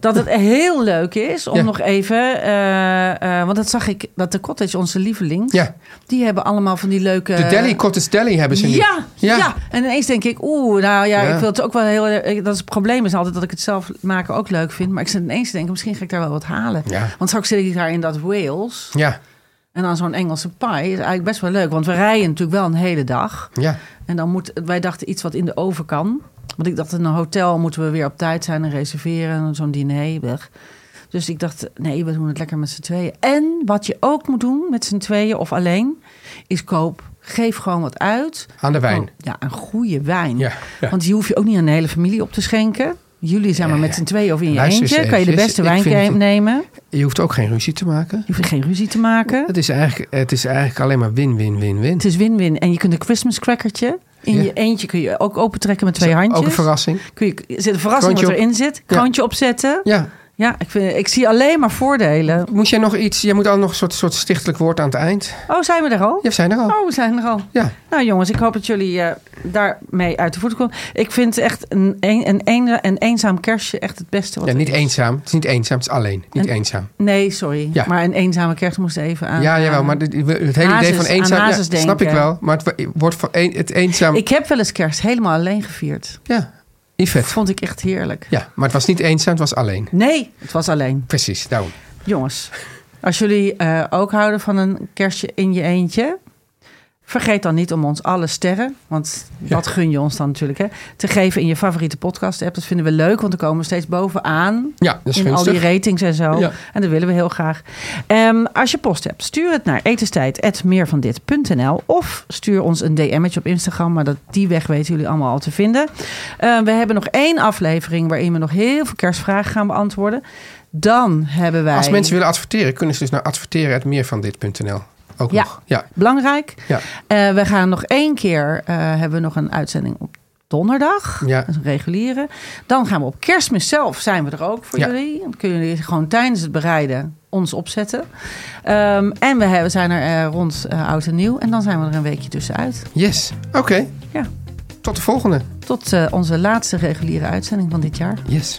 [SPEAKER 3] dat het heel leuk is om nog even... eh, eh, want dat zag ik, dat de cottage, onze lievelings...
[SPEAKER 2] Ja.
[SPEAKER 3] die hebben allemaal van die leuke...
[SPEAKER 2] De Delhi, Cottage Delhi hebben ze nu.
[SPEAKER 3] Ja, ja. En ineens denk ik, oeh, nou ja, ik wil het ook wel heel... erg- Dat is het probleem is altijd dat ik het zelf maken ook leuk vind. Maar ik zit ineens te denken, misschien ga ik daar wel wat halen.
[SPEAKER 2] Ja.
[SPEAKER 3] Want straks zit ik daar in dat Wales.
[SPEAKER 2] Ja,
[SPEAKER 3] En dan zo'n Engelse pie is eigenlijk best wel leuk. Want we rijden natuurlijk wel een hele dag.
[SPEAKER 2] ja.
[SPEAKER 3] En dan moet, wij dachten iets wat in de oven kan. Want ik dacht, in een hotel moeten we weer op tijd zijn en reserveren. En zo'n diner weg. Dus ik dacht, nee, we doen het lekker met z'n tweeën. En wat je ook moet doen met z'n tweeën of alleen, is koop. Geef gewoon wat uit.
[SPEAKER 2] Aan de wijn.
[SPEAKER 3] Oh, ja, een goede wijn.
[SPEAKER 2] Ja, ja.
[SPEAKER 3] Want die hoef je ook niet aan de hele familie op te schenken. Jullie zijn maar met z'n tweeën of in je
[SPEAKER 2] Luister
[SPEAKER 3] eentje. Kan je de beste wijn
[SPEAKER 2] vind
[SPEAKER 3] nemen.
[SPEAKER 2] Je hoeft ook geen ruzie te maken.
[SPEAKER 3] Je hoeft geen ruzie te maken.
[SPEAKER 2] Het is eigenlijk, het is eigenlijk alleen maar win, win, win, win.
[SPEAKER 3] Het is win-win. En je kunt een Christmas crackertje. In
[SPEAKER 2] Ja.
[SPEAKER 3] je eentje kun je ook opentrekken met twee handjes.
[SPEAKER 2] Ook een verrassing.
[SPEAKER 3] Kun je, zit een verrassing
[SPEAKER 2] Kroontje
[SPEAKER 3] wat erin zit.
[SPEAKER 2] Ja.
[SPEAKER 3] Kroontje opzetten.
[SPEAKER 2] Ja.
[SPEAKER 3] Ja, ik, vind, ik zie alleen maar voordelen.
[SPEAKER 2] Moet jij nog iets... Jij moet al nog een soort, soort stichtelijk woord aan het eind.
[SPEAKER 3] Oh, zijn we er al?
[SPEAKER 2] Ja, we zijn er al.
[SPEAKER 3] Oh, we zijn er al.
[SPEAKER 2] Ja.
[SPEAKER 3] Nou jongens, ik hoop dat jullie eh, daarmee uit de voeten komen. Ik vind echt een, een, een, een, een eenzaam kerstje echt het beste wat
[SPEAKER 2] Ja, niet
[SPEAKER 3] is.
[SPEAKER 2] eenzaam. Het is niet eenzaam, het is alleen. Niet
[SPEAKER 3] En-
[SPEAKER 2] eenzaam.
[SPEAKER 3] Nee, sorry.
[SPEAKER 2] Ja.
[SPEAKER 3] Maar een eenzame kerst moest even aan.
[SPEAKER 2] Ja, jawel,
[SPEAKER 3] aan-
[SPEAKER 2] maar dit- het hele idee van eenzaam... Ja, snap ik wel. Maar het wordt van een, het eenzaam...
[SPEAKER 3] Ik heb wel eens kerst helemaal alleen gevierd.
[SPEAKER 2] Ja, Yvette.
[SPEAKER 3] vond ik echt heerlijk.
[SPEAKER 2] Ja, maar het was niet eenzaam, het was alleen.
[SPEAKER 3] Nee, het was alleen.
[SPEAKER 2] Precies, daarom.
[SPEAKER 3] Jongens, als jullie eh, ook houden van een kerstje in je eentje... vergeet dan niet om ons alle sterren... want dat gun je ons dan natuurlijk, hè... te geven in je favoriete podcast-app. Dat vinden we leuk, want dan komen we steeds bovenaan...
[SPEAKER 2] Ja, dat is
[SPEAKER 3] in al die ratings en zo.
[SPEAKER 2] Ja.
[SPEAKER 3] En dat willen we heel graag. Ehm, als je post hebt, stuur het naar etenstijd.meervandit.nl of stuur ons een DM'tje op Instagram. Maar dat, die weg weten jullie allemaal al te vinden. Eh, we hebben nog één aflevering waarin we nog heel veel kerstvragen gaan beantwoorden. Dan hebben wij...
[SPEAKER 2] Als mensen willen adverteren, kunnen ze dus naar adverteren.meervandit.nl. Ook
[SPEAKER 3] Ja.
[SPEAKER 2] nog. Ja,
[SPEAKER 3] Belangrijk.
[SPEAKER 2] ja.
[SPEAKER 3] Eh, we gaan nog één keer, eh, hebben we nog een uitzending op donderdag.
[SPEAKER 2] Ja.
[SPEAKER 3] Dat is een reguliere. Dan gaan we op kerstmis zelf, zijn we er ook voor
[SPEAKER 2] Ja.
[SPEAKER 3] jullie. Dan kunnen jullie gewoon tijdens het bereiden ons opzetten. Ehm, en we hebben, zijn er eh, rond oud en nieuw. En dan zijn we er een weekje tussenuit.
[SPEAKER 2] Yes. Oké.
[SPEAKER 3] Ja.
[SPEAKER 2] Tot de volgende.
[SPEAKER 3] Tot onze laatste reguliere uitzending van dit jaar.
[SPEAKER 2] Yes.